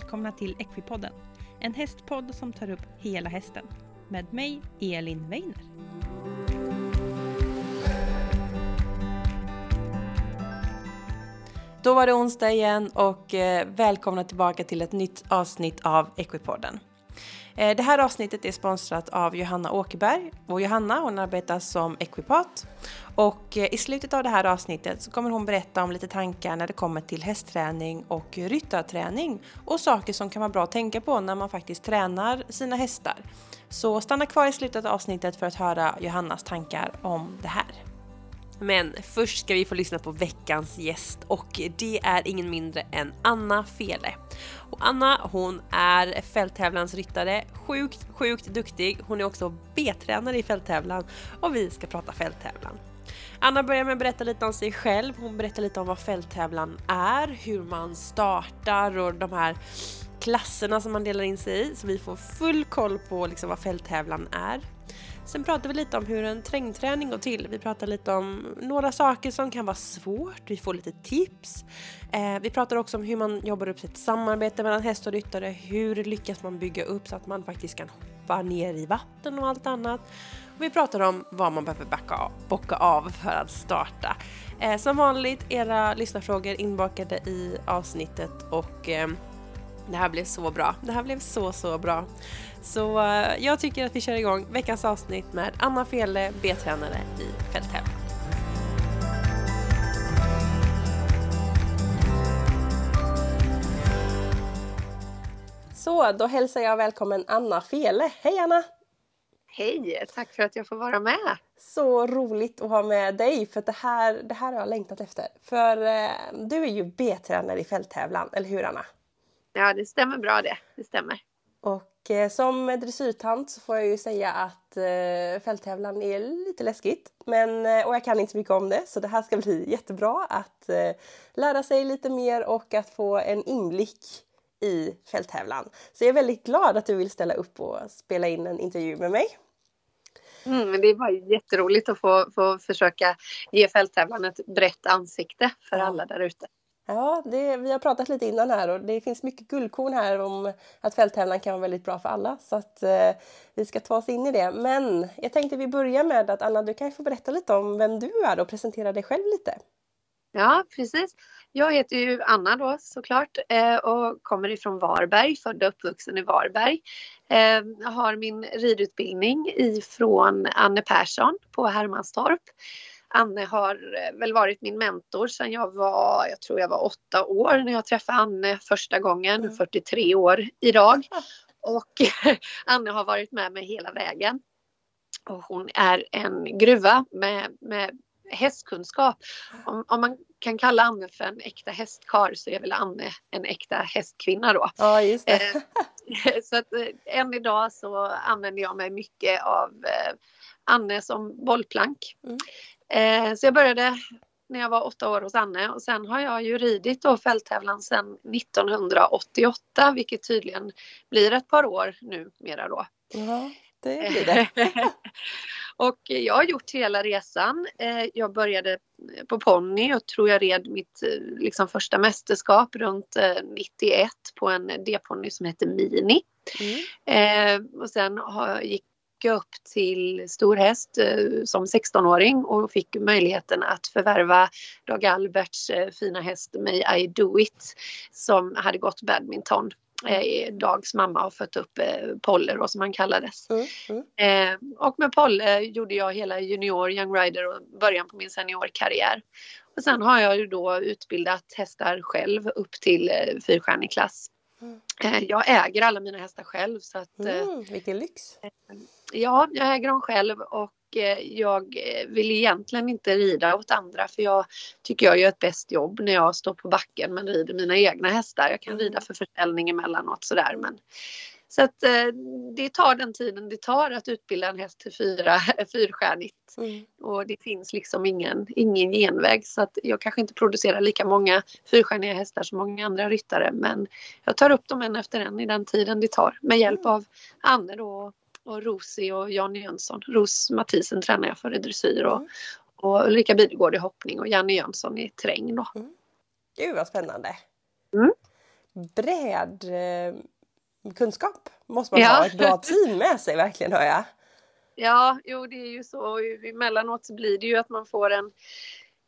välkomna till Equipodden. En hästpodd som tar upp hela hästen. Med mig, Elin Weiner. Då var det onsdag igen och eh, välkomna tillbaka till ett nytt avsnitt av Equipodden. Eh, det här avsnittet är sponsrat av Johanna Åkerberg och Johanna hon arbetar som ekvipat. och eh, i slutet av det här avsnittet så kommer hon berätta om lite tankar när det kommer till hästträning och ryttarträning och saker som kan vara bra att tänka på när man faktiskt tränar sina hästar. Så stanna kvar i slutet av avsnittet för att höra Johannas tankar om det här. Men först ska vi få lyssna på veckans gäst och det är ingen mindre än Anna Fele. Och Anna hon är fälttävlansryttare, sjukt, sjukt duktig. Hon är också B-tränare i fälttävlan och vi ska prata fälttävlan. Anna börjar med att berätta lite om sig själv. Hon berättar lite om vad fälttävlan är, hur man startar och de här klasserna som man delar in sig i så vi får full koll på liksom vad fälttävlan är. Sen pratar vi lite om hur en trängträning går till. Vi pratar lite om några saker som kan vara svårt. Vi får lite tips. Eh, vi pratar också om hur man jobbar upp sitt samarbete mellan häst och ryttare. Hur lyckas man bygga upp så att man faktiskt kan hoppa ner i vatten och allt annat. Och vi pratar om vad man behöver backa av, bocka av för att starta. Eh, som vanligt, era lyssnarfrågor inbakade i avsnittet och eh, det här blev så bra. Det här blev så, så bra. Så uh, jag tycker att vi kör igång veckans avsnitt med Anna Fele, B-tränare i fälttävlan. Så, då hälsar jag välkommen Anna Fele. Hej Anna! Hej! Tack för att jag får vara med. Så roligt att ha med dig för det här, det här har jag längtat efter. För eh, du är ju B-tränare i fälttävlan, eller hur Anna? Ja, det stämmer bra det. Det stämmer. Och eh, som dressyrtant så får jag ju säga att eh, fälttävlan är lite läskigt. Men, eh, och jag kan inte så mycket om det så det här ska bli jättebra att eh, lära sig lite mer och att få en inblick i fälttävlan. Så jag är väldigt glad att du vill ställa upp och spela in en intervju med mig. Mm, det var jätteroligt att få, få försöka ge fälttävlan ett brett ansikte för alla där ute. Ja, det, vi har pratat lite innan här och det finns mycket guldkorn här om att fälttävlan kan vara väldigt bra för alla. Så att eh, vi ska ta oss in i det. Men jag tänkte vi börjar med att Anna, du kan få berätta lite om vem du är och presentera dig själv lite. Ja, precis. Jag heter ju Anna då såklart eh, och kommer ifrån Varberg, född och uppvuxen i Varberg. Jag har min ridutbildning ifrån Anne Persson på Hermanstorp. Anne har eh, väl varit min mentor sedan jag var, jag tror jag var åtta år när jag träffade Anne första gången, mm. 43 år idag. Och Anne har varit med mig hela vägen. Och hon är en gruva med, med hästkunskap. Om, om, man kan kalla Anne för en äkta hästkar så är väl Anne en äkta hästkvinna då. Ja, just det. Eh, så att eh, än idag så använder jag mig mycket av Anne som bollplank. Mm. Eh, så jag började när jag var åtta år hos Anne och sen har jag ju ridit då fälttävlan sedan 1988 vilket tydligen blir ett par år nu mera då. Ja, det blir det. och jag har gjort hela resan. Eh, jag började på ponny och tror jag red mitt eh, liksom, första mästerskap runt 91 på en D-ponny som heter Mini. Mm. och sen gick upp till stor häst eh, som 16-åring och fick möjligheten att förvärva Dag Alberts eh, fina häst May I Do It som hade gått badminton. Eh, Dags mamma har fött upp Polle då som han kallades. Mm, mm. och med Polle gjorde jag hela junior, young rider och början på min seniorkarriär. Och sen har jag ju då utbildat hästar själv upp till fyrstjärnig klass. Mm. Jag äger alla mina hästar själv så att... Mm, vilken lyx! Ja, jag äger dem själv och eh, jag vill egentligen inte rida åt andra för jag tycker jag gör ett bäst jobb när jag står på backen men rider mina egna hästar. Jag kan rida mm. för försäljning emellanåt sådär men så att eh, det tar den tiden det tar att utbilda en häst till fyra, fyrstjärnigt. Mm. Och det finns liksom ingen, ingen genväg så att jag kanske inte producerar lika många fyrstjärniga hästar som många andra ryttare men jag tar upp dem en efter en i den tiden det tar med hjälp mm. av Anne då och Rosie och Jan Jönsson. Ros Mathisen tränar jag för i dressyr och, mm. och Ulrika Bidegård i hoppning och Janne Jönsson i terräng då. Mm. Gud vad spännande! Mm. bred eh, kunskap måste man Ja. ha ett bra team med sig verkligen hör jag. Ja, jo det är ju så. Emellanåt så blir det ju att man får en,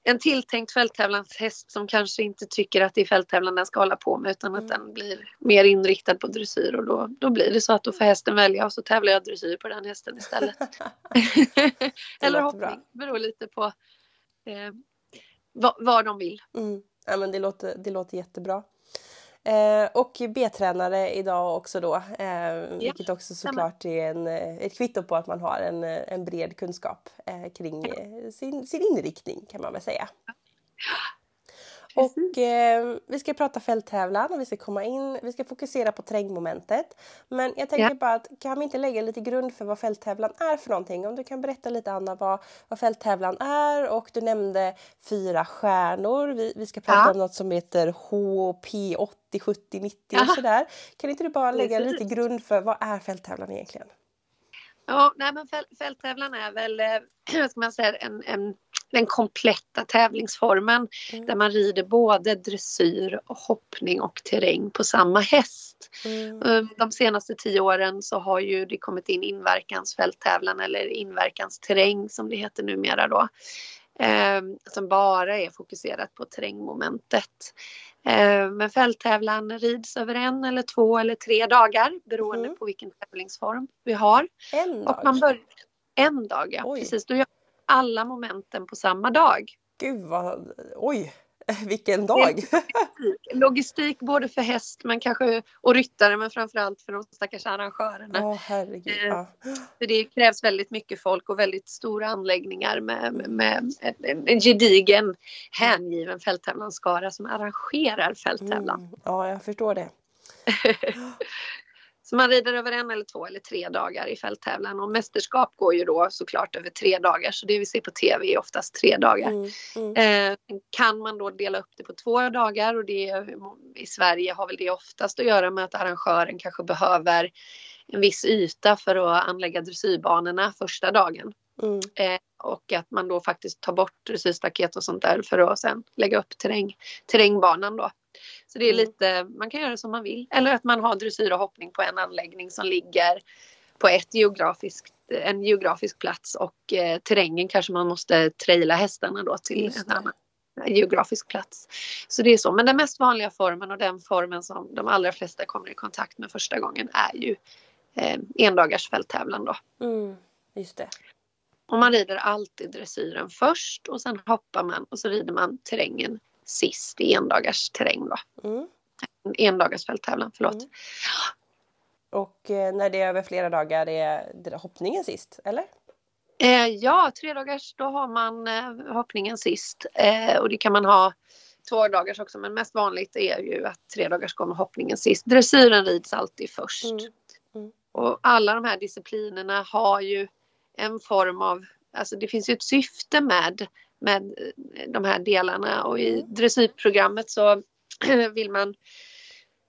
en tilltänkt fälttävlanshäst som kanske inte tycker att det är fälttävlan den ska hålla på med utan att Mm. den blir mer inriktad på dressyr och då, då blir det så att då får hästen välja och så tävlar jag dressyr på den hästen istället. Eller låter bra. hoppning, beror lite på eh, vad, vad de vill. Mm. Ja, men det, låter, det låter jättebra. Eh, och B-tränare idag också då, eh, vilket också såklart är en, eh, ett kvitto på att man har en, eh, en bred kunskap eh, kring eh, sin, sin inriktning kan man väl säga. Och eh, vi ska prata fälttävlan och vi ska komma in, vi ska fokusera på terrängmomentet. Men jag tänker Ja. bara att kan vi inte lägga lite grund för vad fälttävlan är för någonting? Om du kan berätta lite Anna vad, vad fälttävlan är och du nämnde fyra stjärnor. Vi, vi ska prata Ja. om något som heter HP 80, 70, 90 och sådär. Kan inte du bara lägga lite grund för vad är fälttävlan egentligen? Ja, nej men fäl, fälttävlan är väl, eh, vad ska man säga, en, en, den kompletta tävlingsformen Mm. där man rider både dressyr, och hoppning och terräng på samma häst. Mm. Eh, De senaste tio åren så har ju det kommit in inverkansfälttävlan eller inverkansterräng som det heter numera då. Eh, som bara är fokuserat på terrängmomentet. Eh, men fälttävlan rids över en eller två eller tre dagar beroende Mm. på vilken tävlingsform vi har. En Och dag? man börjar en dag, ja. Oj. Precis, då gör alla momenten på samma dag. Gud vad, oj, vilken dag! Logistik både för häst men kanske, och ryttare men framförallt för de stackars arrangörerna. Ja, herregud. Eh, Ja. För det krävs väldigt mycket folk och väldigt stora anläggningar med, med, med en, en gedigen hängiven fälttävlansskara som arrangerar fälttävlan. Mm. Ja, jag förstår det. Så man rider över en eller två eller tre dagar i fälttävlan och mästerskap går ju då såklart över tre dagar så det vi ser på tv är oftast tre dagar. Mm. Mm. Eh, kan man då dela upp det på två dagar och det i Sverige har väl det oftast att göra med att arrangören kanske behöver en viss yta för att anlägga dressyrbanorna första dagen. Mm. Eh, och att man då faktiskt tar bort dressyrstaket och sånt där för att sen lägga upp terräng, terrängbanan då. Så det är Mm. lite, man kan göra som man vill. Eller att man har dressyr och hoppning på en anläggning som ligger på ett geografiskt, en geografisk plats och eh, terrängen kanske man måste traila hästarna då till Just en annan geografisk plats. Så det är så. Men den mest vanliga formen och den formen som de allra flesta kommer i kontakt med första gången är ju eh, endagars fälttävlan då. Mm. Just det. Och man rider alltid dressyren först och sen hoppar man och så rider man terrängen sist i endagars terräng. Mm. Endagars fälttävlan, förlåt. Mm. Och eh, när det är över flera dagar är det hoppningen sist, eller? Eh, ja, tre dagars då har man eh, hoppningen sist eh, och det kan man ha två dagars också men mest vanligt är ju att tre dagars kommer hoppningen sist. Dressyren rids alltid först. Mm. Mm. Och alla de här disciplinerna har ju en form av, alltså det finns ju ett syfte med, med eh, de här delarna och i Mm. dressyrprogrammet så vill man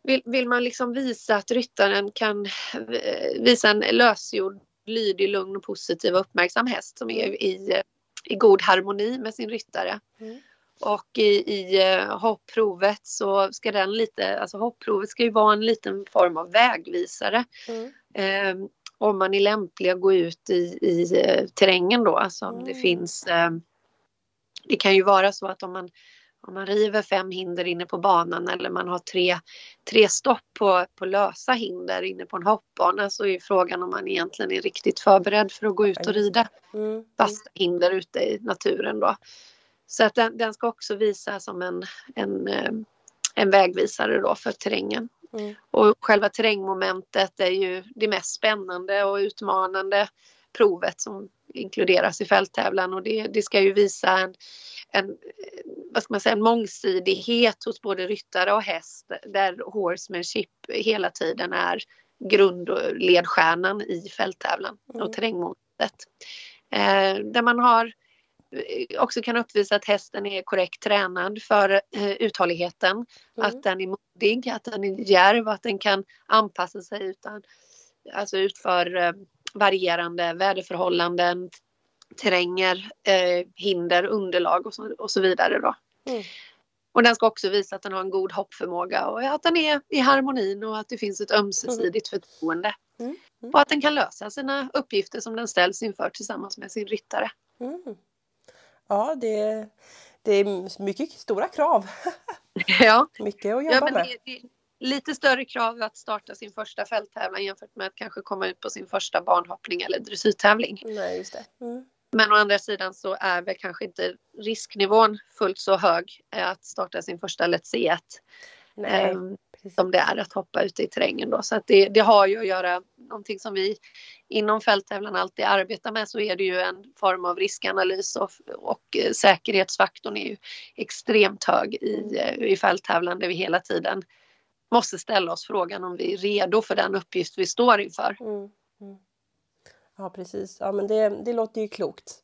vill, vill man liksom visa att ryttaren kan eh, visa en lösgjord, lydig, lugn och positiv och uppmärksam häst som är i, i god harmoni med sin ryttare. Mm. Och i, i eh, hoppprovet så ska den lite, alltså hoppprovet ska ju vara en liten form av vägvisare. Mm. Eh, om man är lämplig att gå ut i, i terrängen då. Alltså om det Mm. finns eh, Det kan ju vara så att om man om man river fem hinder inne på banan eller man har tre, tre stopp på, på lösa hinder inne på en hoppbana så är frågan om man egentligen är riktigt förberedd för att gå ut och rida Mm. fasta hinder ute i naturen då. Så att den, den ska också visa som en, en, eh, en vägvisare då för terrängen. Mm. Och själva terrängmomentet är ju det mest spännande och utmanande provet som inkluderas i fälttävlan och det, det ska ju visa en, en, vad ska man säga, en mångsidighet hos både ryttare och häst där horsemanship hela tiden är grundledstjärnan i fälttävlan Mm. och terrängmomentet. Eh, där man har eh, också kan uppvisa att hästen är korrekt tränad för eh, uthålligheten, Mm. att den är modig, att den är djärv, att den kan anpassa sig utan, alltså utför eh, varierande väderförhållanden, terränger, eh, hinder, underlag och så, och så vidare. Då. Mm. Och den ska också visa att den har en god hoppförmåga och att den är i harmonin och att det finns ett ömsesidigt förtroende. Mm. Mm. Och att den kan lösa sina uppgifter som den ställs inför tillsammans med sin ryttare. Mm. Ja, det, det är mycket stora krav. Ja, Mycket att ja jobba men med. det, det lite större krav att starta sin första fälttävlan jämfört med att kanske komma ut på sin första barnhoppning eller dressyrtävling. Nej, just det. Mm. Men å andra sidan så är väl kanske inte risknivån fullt så hög eh, att starta sin första Let's See It. Nej, ehm, precis. som det är att hoppa ute i terrängen då. Så att det, det har ju att göra någonting som vi inom fälttävlan alltid arbetar med så är det ju en form av riskanalys och, och eh, säkerhetsfaktorn är ju extremt hög i, eh, i fälttävlan där vi hela tiden måste ställa oss frågan om vi är redo för den uppgift vi står inför. Mm. Mm. Ja, precis. Ja, men det, det låter ju klokt.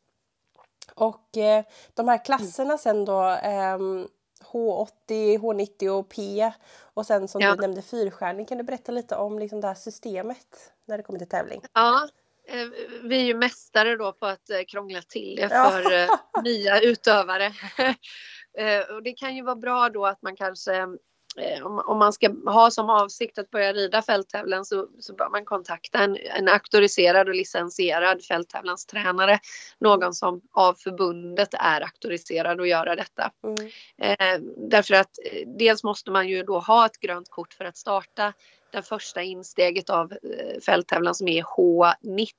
Och eh, de här klasserna sen då, ehm, H80, H90 och P och sen som Ja. du nämnde fyrstjärning. Kan du berätta lite om liksom det här systemet när det kommer till tävling? Ja, eh, vi är ju mästare då på att eh, krångla till det Ja. för eh, nya utövare. Eh, och det kan ju vara bra då att man kanske eh, om, om man ska ha som avsikt att börja rida fälttävlan så, så bör man kontakta en, en auktoriserad och licensierad fälttävlanstränare. Någon som av förbundet är auktoriserad att göra detta. Mm. Eh, därför att eh, dels måste man ju då ha ett grönt kort för att starta den första insteget av eh, fälttävlan som är H90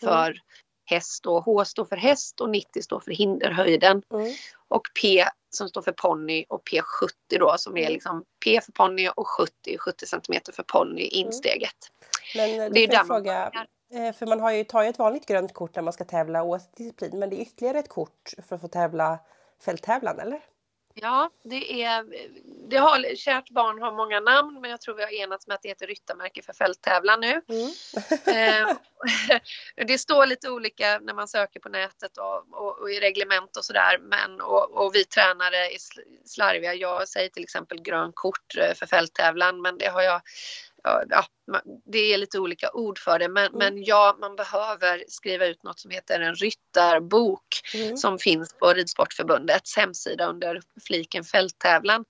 för häst och H står för häst och 90 står för hinderhöjden Mm. och P som står för ponny och P70 då som är Mm. liksom P för ponny och 70, 70 centimeter för ponny insteget. Men eh, Det är där man fråga, börjar. eh, för man har ju, tar ju ett vanligt grönt kort när man ska tävla oavsett disciplin, men det är ytterligare ett kort för att få tävla fälttävlan, eller? Ja, det är, det har, kärt barn har många namn men jag tror vi har enats med att det heter ryttarmärke för fälttävlan nu. Mm. Eh, det står lite olika när man söker på nätet och, och, och i reglement och sådär. Men och, och vi tränare är sl- slarviga. Jag säger till exempel grön kort eh, för fälttävlan men det har jag ja, det är lite olika ord för det men, men ja, man behöver skriva ut något som heter en ryttarbok Mm. som finns på Ridsportförbundets hemsida under fliken fälttävlan.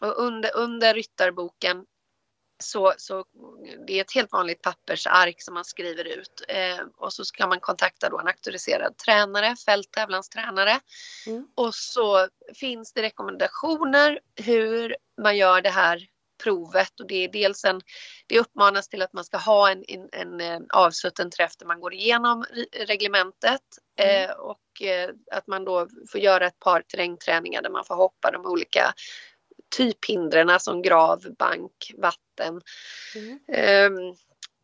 Och under, under ryttarboken så, så det är ett helt vanligt pappersark som man skriver ut eh, och så ska man kontakta då en auktoriserad tränare, fälttävlanstränare. Mm. Och så finns det rekommendationer hur man gör det här provet och det är dels en, det uppmanas till att man ska ha en, en, en eh, avsutten träff där man går igenom re- reglementet Mm. eh, och eh, att man då får göra ett par terrängträningar där man får hoppa de olika typhindren som grav, bank, vatten. Mm. Ehm,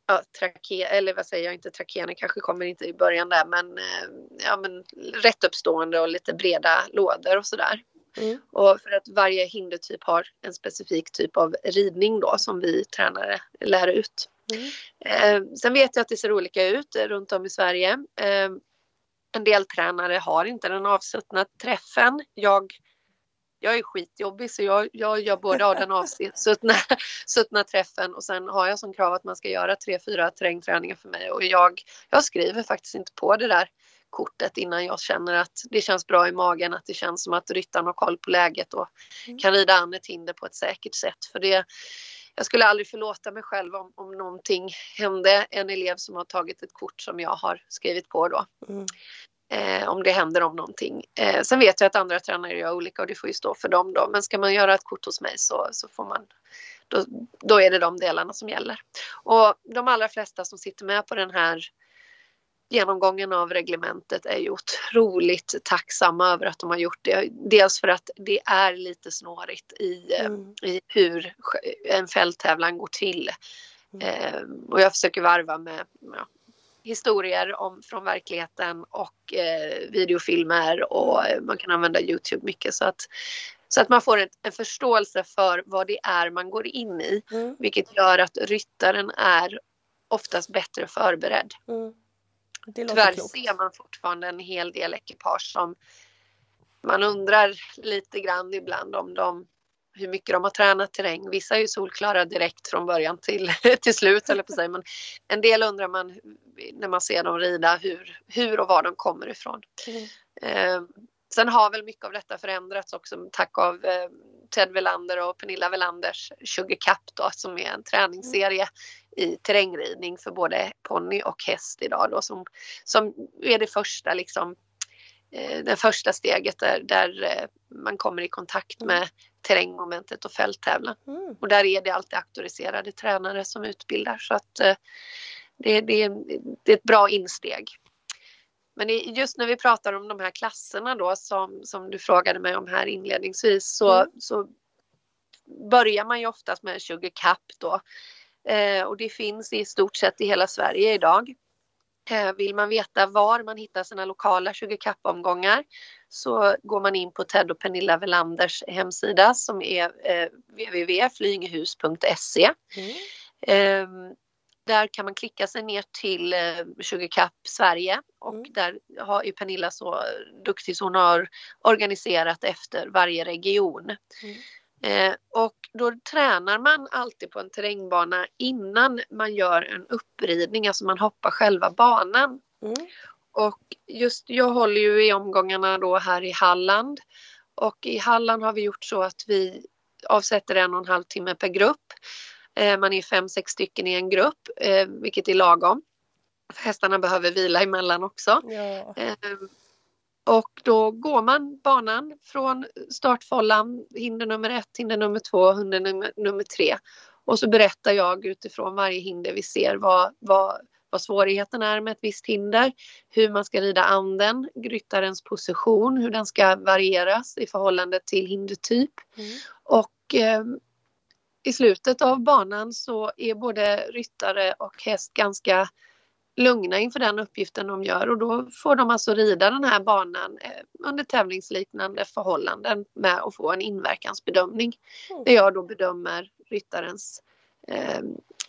ja, trake, eller vad säger jag, inte trakener kanske kommer inte i början där men, eh, ja, men rätt uppstående och lite breda lådor och sådär. Mm. Och för att varje hindertyp har en specifik typ av ridning då som vi tränare lär ut. Mm. Eh, sen vet jag att det ser olika ut runt om i Sverige. Eh, en del tränare har inte den avsuttna träffen. Jag, jag är skitjobbig så jag, jag gör både av den avsuttna suttna träffen och sen har jag som krav att man ska göra tre, fyra terrängträningar för mig och jag, jag skriver faktiskt inte på det där kortet innan jag känner att det känns bra i magen, att det känns som att ryttaren har koll på läget och Mm. kan rida an ett hinder på ett säkert sätt. För det, jag skulle aldrig förlåta mig själv om, om någonting hände en elev som har tagit ett kort som jag har skrivit på då. Mm. Eh, om det händer om någonting. Eh, sen vet jag att andra tränare gör olika och det får ju stå för dem då. Men ska man göra ett kort hos mig så, så får man då, då är det de delarna som gäller. Och de allra flesta som sitter med på den här genomgången av reglementet är ju otroligt tacksamma över att de har gjort det. Dels för att det är lite snårigt i, eh, Mm. i hur en fälttävlan går till. Mm. Eh, och jag försöker varva med ja, historier om, från verkligheten och eh, videofilmer och eh, man kan använda Youtube mycket så att, så att man får en, en förståelse för vad det är man går in i. Mm. Vilket gör att ryttaren är oftast bättre förberedd. Mm. Det låter Tyvärr klokt. ser man fortfarande en hel del ekipage som man undrar lite grann ibland om de hur mycket de har tränat terräng. Vissa är ju solklara direkt från början till, till slut, eller på sig. men en del undrar man när man ser dem rida hur, hur och var de kommer ifrån. Mm. Eh, sen har väl mycket av detta förändrats också tack av eh, Ted Velander och Pernilla Velanders 20 Cup då som är en träningsserie i terrängridning för både ponny och häst idag då som, som är det första liksom eh, det första steget där, där eh, man kommer i kontakt med terrängmomentet och fälttävlan. Mm. Och där är det alltid auktoriserade tränare som utbildar så att eh, det, det, det är ett bra insteg. Men just när vi pratar om de här klasserna då som, som du frågade mig om här inledningsvis så, mm. så börjar man ju oftast med 20 kapp då. Eh, och det finns i stort sett i hela Sverige idag. Eh, vill man veta var man hittar sina lokala 20 kapp-omgångar så går man in på Ted och Pernilla Velanders hemsida som är eh, www.flygehus.se. Mm. Där kan man klicka sig ner till eh, 20 Cup Sverige och mm. där har ju Pernilla så duktig så hon har organiserat efter varje region. Mm. Eh, och då tränar man alltid på en terrängbana innan man gör en uppridning, alltså man hoppar själva banan. Mm. Och just jag håller ju i omgångarna då här i Halland och i Halland har vi gjort så att vi avsätter en och en halv timme per grupp. Eh, man är fem, sex stycken i en grupp, eh, vilket är lagom. Hästarna behöver vila emellan också. Ja. Eh, och då går man banan från startfållan, hinder nummer ett, hinder nummer två, hinder nummer, nummer tre. Och så berättar jag utifrån varje hinder vi ser vad, vad, vad svårigheten är med ett visst hinder, hur man ska rida anden, ryttarens position, hur den ska varieras i förhållande till hindertyp. Mm. Och eh, i slutet av banan så är både ryttare och häst ganska lugna inför den uppgiften de gör och då får de alltså rida den här banan eh, under tävlingsliknande förhållanden med att få en inverkansbedömning. Mm. Där jag då bedömer ryttarens eh,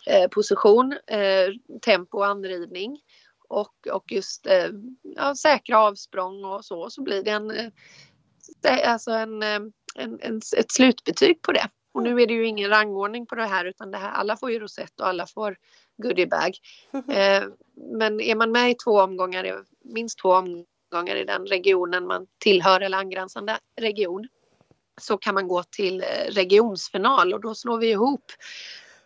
eh, position, eh, tempo och anridning och, och just eh, ja, säkra avsprång och så, så blir det en, eh, alltså en, en, en, ett slutbetyg på det. Och nu är det ju ingen rangordning på det här utan det här, alla får ju rosett och alla får goodiebag. Eh, men är man med i två omgångar, minst två omgångar i den regionen man tillhör eller angränsande region så kan man gå till eh, regionsfinal och då slår vi ihop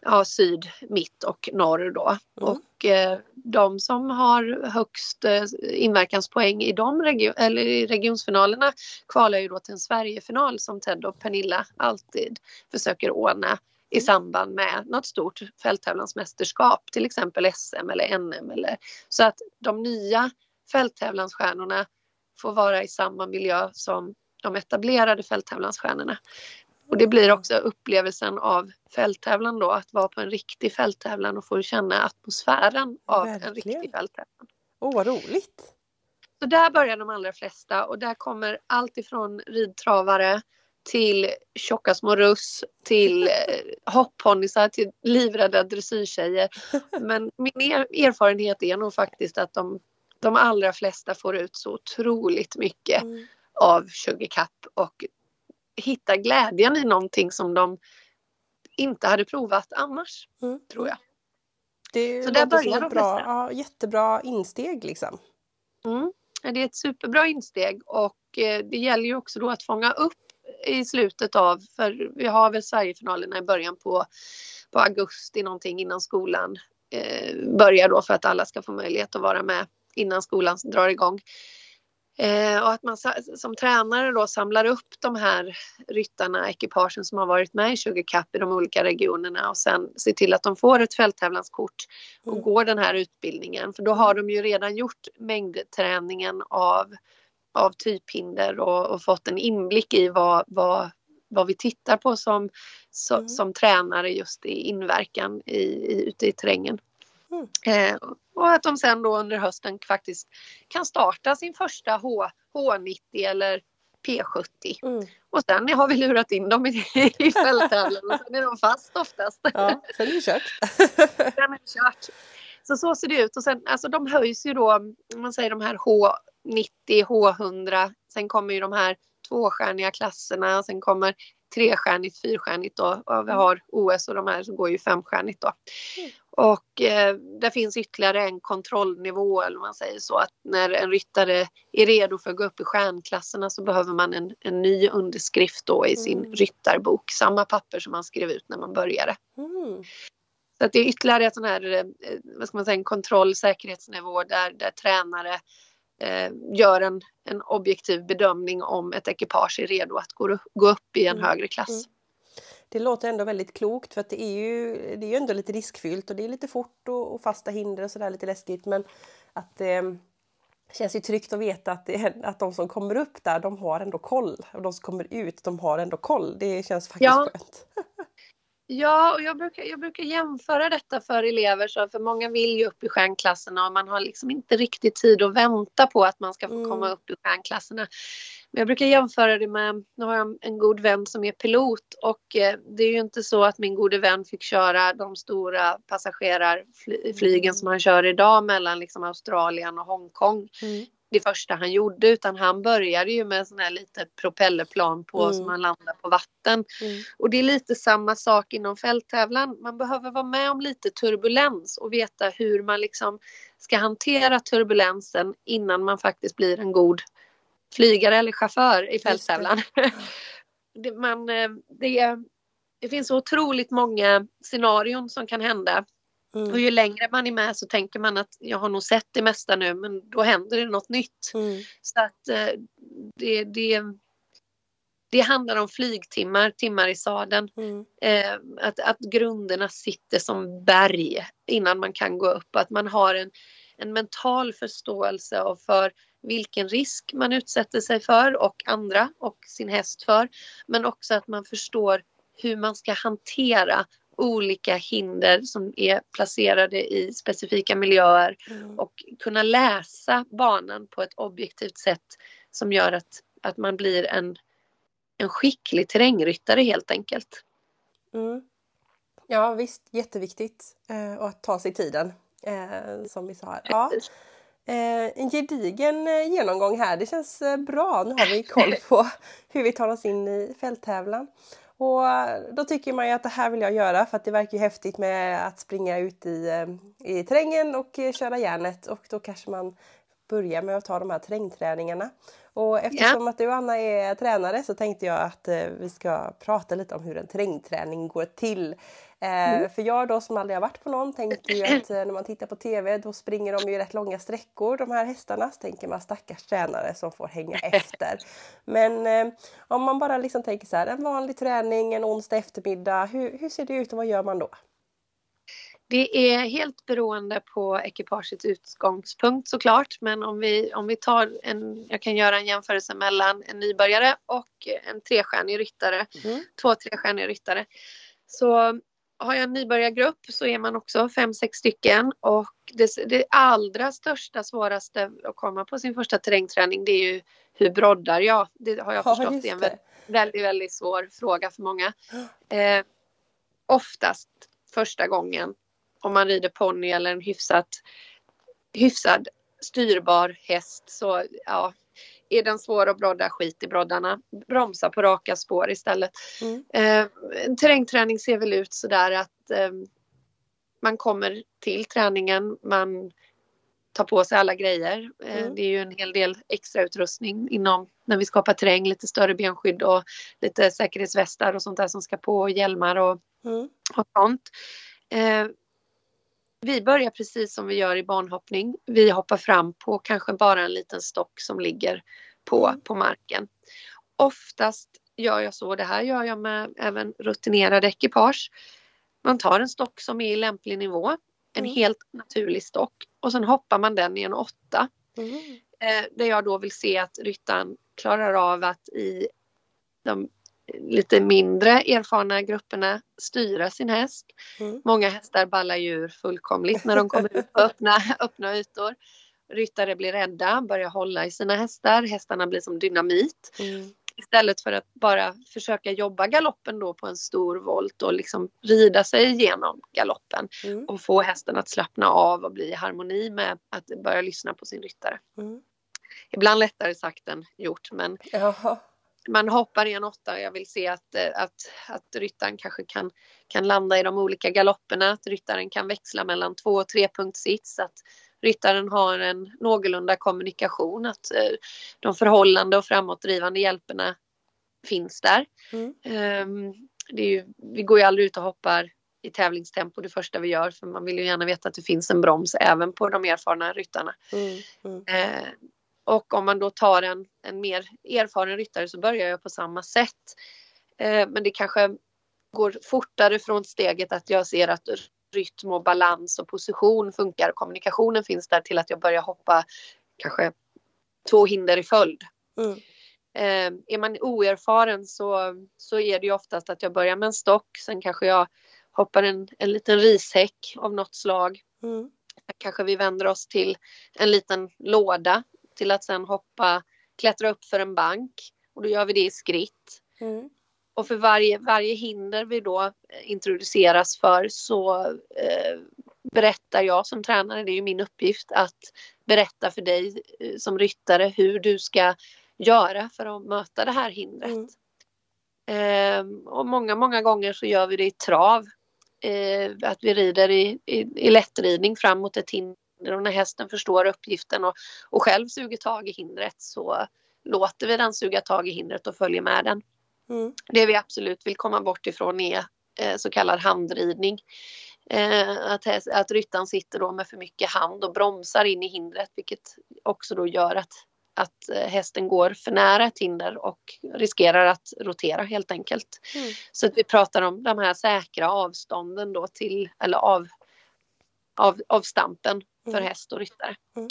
ja, syd, mitt och norr då. Mm. Och eh, de som har högst eh, inverkanspoäng i de region, eller i regionsfinalerna kvalar ju då till en Sverigefinal som Ted och Pernilla alltid försöker ordna i mm. samband med något stort fälttävlansmästerskap, till exempel SM eller NM. Eller, så att de nya fälttävlansstjärnorna får vara i samma miljö som de etablerade fälttävlansstjärnorna. Och det blir också upplevelsen av fälttävlan då, att vara på en riktig fälttävlan och få känna atmosfären av Verkligen. en riktig fälttävlan. Åh, oh, vad roligt! Så där börjar de allra flesta och där kommer allt ifrån ridtravare till tjocka små russ, till eh, hopponnysar, till livrädda dressyrtjejer. Men min er erfarenhet är nog faktiskt att de, de allra flesta får ut så otroligt mycket mm. av Sugarcup och hitta glädjen i någonting som de inte hade provat annars, mm. tror jag. Det så där börjar de bra, ja, jättebra insteg liksom. Mm. Det är ett superbra insteg och eh, det gäller ju också då att fånga upp i slutet av, för vi har väl Sverigefinalerna i början på, på augusti någonting innan skolan eh, börjar då för att alla ska få möjlighet att vara med innan skolan drar igång. Eh, och att man som tränare då samlar upp de här ryttarna, ekipagen som har varit med i 20 Cup i de olika regionerna och sen ser till att de får ett fälttävlanskort och mm. går den här utbildningen. För då har de ju redan gjort mängdträningen av, av typhinder och, och fått en inblick i vad, vad, vad vi tittar på som, som, mm. som tränare just i inverkan i, i, ute i terrängen. Mm. Eh, och att de sen då under hösten faktiskt kan starta sin första H, H90 eller P70. Mm. Och sen har vi lurat in dem i, i fälttävlan och sen är de fast oftast. Ja, sen är det kört. sen är det kört. Så så ser det ut och sen alltså de höjs ju då, om man säger de här H90, H100, sen kommer ju de här tvåstjärniga klasserna och sen kommer trestjärnigt, fyrstjärnigt då. Och vi mm. har OS och de här så går ju femstjärnigt då. Mm. Och eh, det finns ytterligare en kontrollnivå eller man säger så att när en ryttare är redo för att gå upp i stjärnklasserna så behöver man en, en ny underskrift då i sin mm. ryttarbok. Samma papper som man skrev ut när man började. Mm. Så att det är ytterligare en sån här, eh, vad ska man säga, en kontroll, säkerhetsnivå där, där tränare eh, gör en, en objektiv bedömning om ett ekipage är redo att gå, gå upp i en mm. högre klass. Mm. Det låter ändå väldigt klokt för att det är ju, det är ju ändå lite riskfyllt och det är lite fort och, och fasta hinder och sådär lite läskigt men att det eh, känns ju tryggt att veta att, det, att de som kommer upp där de har ändå koll och de som kommer ut de har ändå koll. Det känns faktiskt ja. skönt. Ja, och jag brukar, jag brukar jämföra detta för elever, så för många vill ju upp i stjärnklasserna och man har liksom inte riktigt tid att vänta på att man ska få mm. komma upp i stjärnklasserna. Men jag brukar jämföra det med, nu har jag en god vän som är pilot och eh, det är ju inte så att min gode vän fick köra de stora passagerarflygen mm. som han kör idag mellan liksom Australien och Hongkong. Mm det första han gjorde utan han började ju med sån här lite propellerplan på mm. som man landar på vatten. Mm. Och det är lite samma sak inom fälttävlan. Man behöver vara med om lite turbulens och veta hur man liksom ska hantera turbulensen innan man faktiskt blir en god flygare eller chaufför i fälttävlan. Det. man, eh, det, det finns så otroligt många scenarion som kan hända Mm. Och ju längre man är med så tänker man att jag har nog sett det mesta nu men då händer det något nytt. Mm. Så att eh, det, det, det handlar om flygtimmar, timmar i sadeln. Mm. Eh, att, att grunderna sitter som berg innan man kan gå upp. Att man har en, en mental förståelse och för vilken risk man utsätter sig för och andra och sin häst för. Men också att man förstår hur man ska hantera olika hinder som är placerade i specifika miljöer mm. och kunna läsa banan på ett objektivt sätt som gör att, att man blir en, en skicklig terrängryttare helt enkelt. Mm. Ja visst, jätteviktigt eh, att ta sig tiden eh, som vi sa här. Ja. Eh, en gedigen eh, genomgång här, det känns eh, bra. Nu har vi koll på hur vi tar oss in i fälttävlan. Och då tycker man ju att det här vill jag göra för att det verkar ju häftigt med att springa ut i, i terrängen och köra järnet och då kanske man börjar med att ta de här terrängträningarna. Och eftersom ja. att du Anna är tränare så tänkte jag att vi ska prata lite om hur en terrängträning går till. Mm. Eh, för jag då som aldrig har varit på någon tänker ju att eh, när man tittar på TV då springer de ju rätt långa sträckor de här hästarna. Så tänker man stackars tränare som får hänga efter. Men eh, om man bara liksom tänker så här en vanlig träning en onsdag eftermiddag. Hur, hur ser det ut och vad gör man då? Det är helt beroende på ekipagets utgångspunkt såklart men om vi, om vi tar en, jag kan göra en jämförelse mellan en nybörjare och en trestjärnig ryttare, mm. två trestjärniga ryttare. Så har jag en nybörjargrupp så är man också fem, sex stycken och det, det allra största svåraste att komma på sin första terrängträning det är ju hur broddar jag? Det har jag ja, förstått är en väldigt, väldigt, väldigt svår fråga för många. Eh, oftast första gången om man rider ponny eller en hyfsat, hyfsad styrbar häst så ja, är den svår att brodda, skit i broddarna. Bromsa på raka spår istället. Mm. Eh, terrängträning ser väl ut sådär att eh, man kommer till träningen, man tar på sig alla grejer. Eh, mm. Det är ju en hel del extra utrustning inom när vi skapar terräng, lite större benskydd och lite säkerhetsvästar och sånt där som ska på, hjälmar och, mm. och sånt. Vi börjar precis som vi gör i banhoppning. Vi hoppar fram på kanske bara en liten stock som ligger på, mm. på marken. Oftast gör jag så, det här gör jag med även rutinerade ekipage. Man tar en stock som är i lämplig nivå, en mm. helt naturlig stock och sen hoppar man den i en åtta. Mm. Eh, där jag då vill se att ryttaren klarar av att i de lite mindre erfarna grupperna styra sin häst. Mm. Många hästar ballar djur fullkomligt när de kommer ut på öppna, öppna ytor. Ryttare blir rädda, börjar hålla i sina hästar. Hästarna blir som dynamit. Mm. Istället för att bara försöka jobba galoppen då på en stor volt och liksom rida sig igenom galoppen mm. och få hästen att slappna av och bli i harmoni med att börja lyssna på sin ryttare. Mm. Ibland lättare sagt än gjort men Jaha man hoppar i en åtta och jag vill se att, eh, att, att ryttaren kanske kan, kan landa i de olika galopperna, att ryttaren kan växla mellan två och tre punktsits, att ryttaren har en någorlunda kommunikation, att eh, de förhållande och framåtdrivande hjälperna finns där. Mm. Um, ju, vi går ju aldrig ut och hoppar i tävlingstempo det första vi gör för man vill ju gärna veta att det finns en broms även på de erfarna ryttarna. Mm, mm. Eh, och om man då tar en, en mer erfaren ryttare så börjar jag på samma sätt. Eh, men det kanske går fortare från steget att jag ser att rytm och balans och position funkar. Kommunikationen finns där till att jag börjar hoppa kanske två hinder i följd. Mm. Eh, är man oerfaren så, så är det ju oftast att jag börjar med en stock. Sen kanske jag hoppar en, en liten rishäck av något slag. Mm. Kanske vi vänder oss till en liten låda till att sen hoppa, klättra upp för en bank och då gör vi det i skritt. Mm. Och för varje, varje hinder vi då eh, introduceras för så eh, berättar jag som tränare, det är ju min uppgift att berätta för dig eh, som ryttare hur du ska göra för att möta det här hindret. Mm. Eh, och många, många gånger så gör vi det i trav. Eh, att vi rider i, i, i lättridning fram mot ett hinder och när hästen förstår uppgiften och, och själv suger tag i hindret så låter vi den suga tag i hindret och följer med den. Mm. Det vi absolut vill komma bort ifrån är eh, så kallad handridning. Eh, att, att ryttaren sitter då med för mycket hand och bromsar in i hindret vilket också då gör att, att eh, hästen går för nära ett hinder och riskerar att rotera helt enkelt. Mm. Så att vi pratar om de här säkra avstånden då till, eller av, av, av stampen för mm. häst och ryttare. Mm.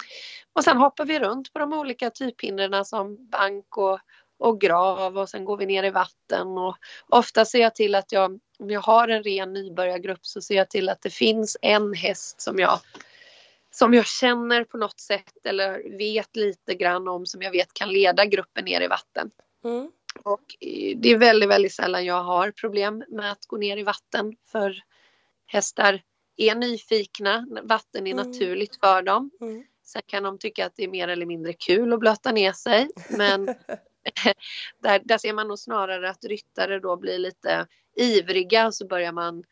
Och sen hoppar vi runt på de olika typhindren som bank och, och grav och sen går vi ner i vatten och ofta ser jag till att jag, om jag har en ren nybörjargrupp så ser jag till att det finns en häst som jag som jag känner på något sätt eller vet lite grann om som jag vet kan leda gruppen ner i vatten. Mm. Och det är väldigt, väldigt sällan jag har problem med att gå ner i vatten för hästar är nyfikna. Vatten är mm. naturligt för dem. Mm. Sen kan de tycka att det är mer eller mindre kul att blöta ner sig. Men där, där ser man nog snarare att ryttare då blir lite ivriga och så börjar man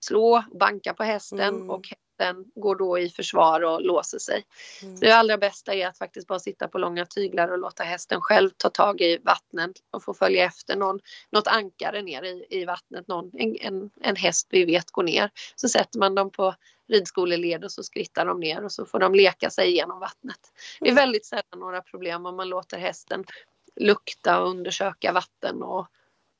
slå banka på hästen mm. och hästen går då i försvar och låser sig. Mm. Det allra bästa är att faktiskt bara sitta på långa tyglar och låta hästen själv ta tag i vattnet och få följa efter någon, något ankare ner i, i vattnet, någon, en, en, en häst vi vet går ner. Så sätter man dem på ridskoleled och så skrittar de ner och så får de leka sig igenom vattnet. Det är mm. väldigt sällan några problem om man låter hästen lukta och undersöka vatten och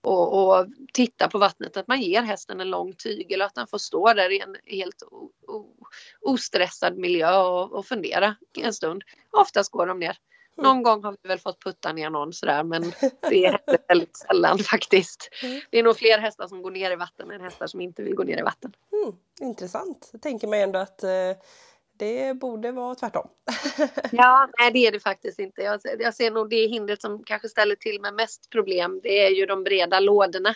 och, och titta på vattnet, att man ger hästen en lång tygel och att den får stå där i en helt o, o, ostressad miljö och, och fundera en stund. Oftast går de ner. Mm. Någon gång har vi väl fått putta ner någon sådär men det händer väldigt sällan faktiskt. Mm. Det är nog fler hästar som går ner i vatten än hästar som inte vill gå ner i vatten. Mm, intressant. Jag tänker mig ändå att eh, det borde vara tvärtom. ja, nej det är det faktiskt inte. Jag, jag ser nog det hindret som kanske ställer till med mest problem. Det är ju de breda lådorna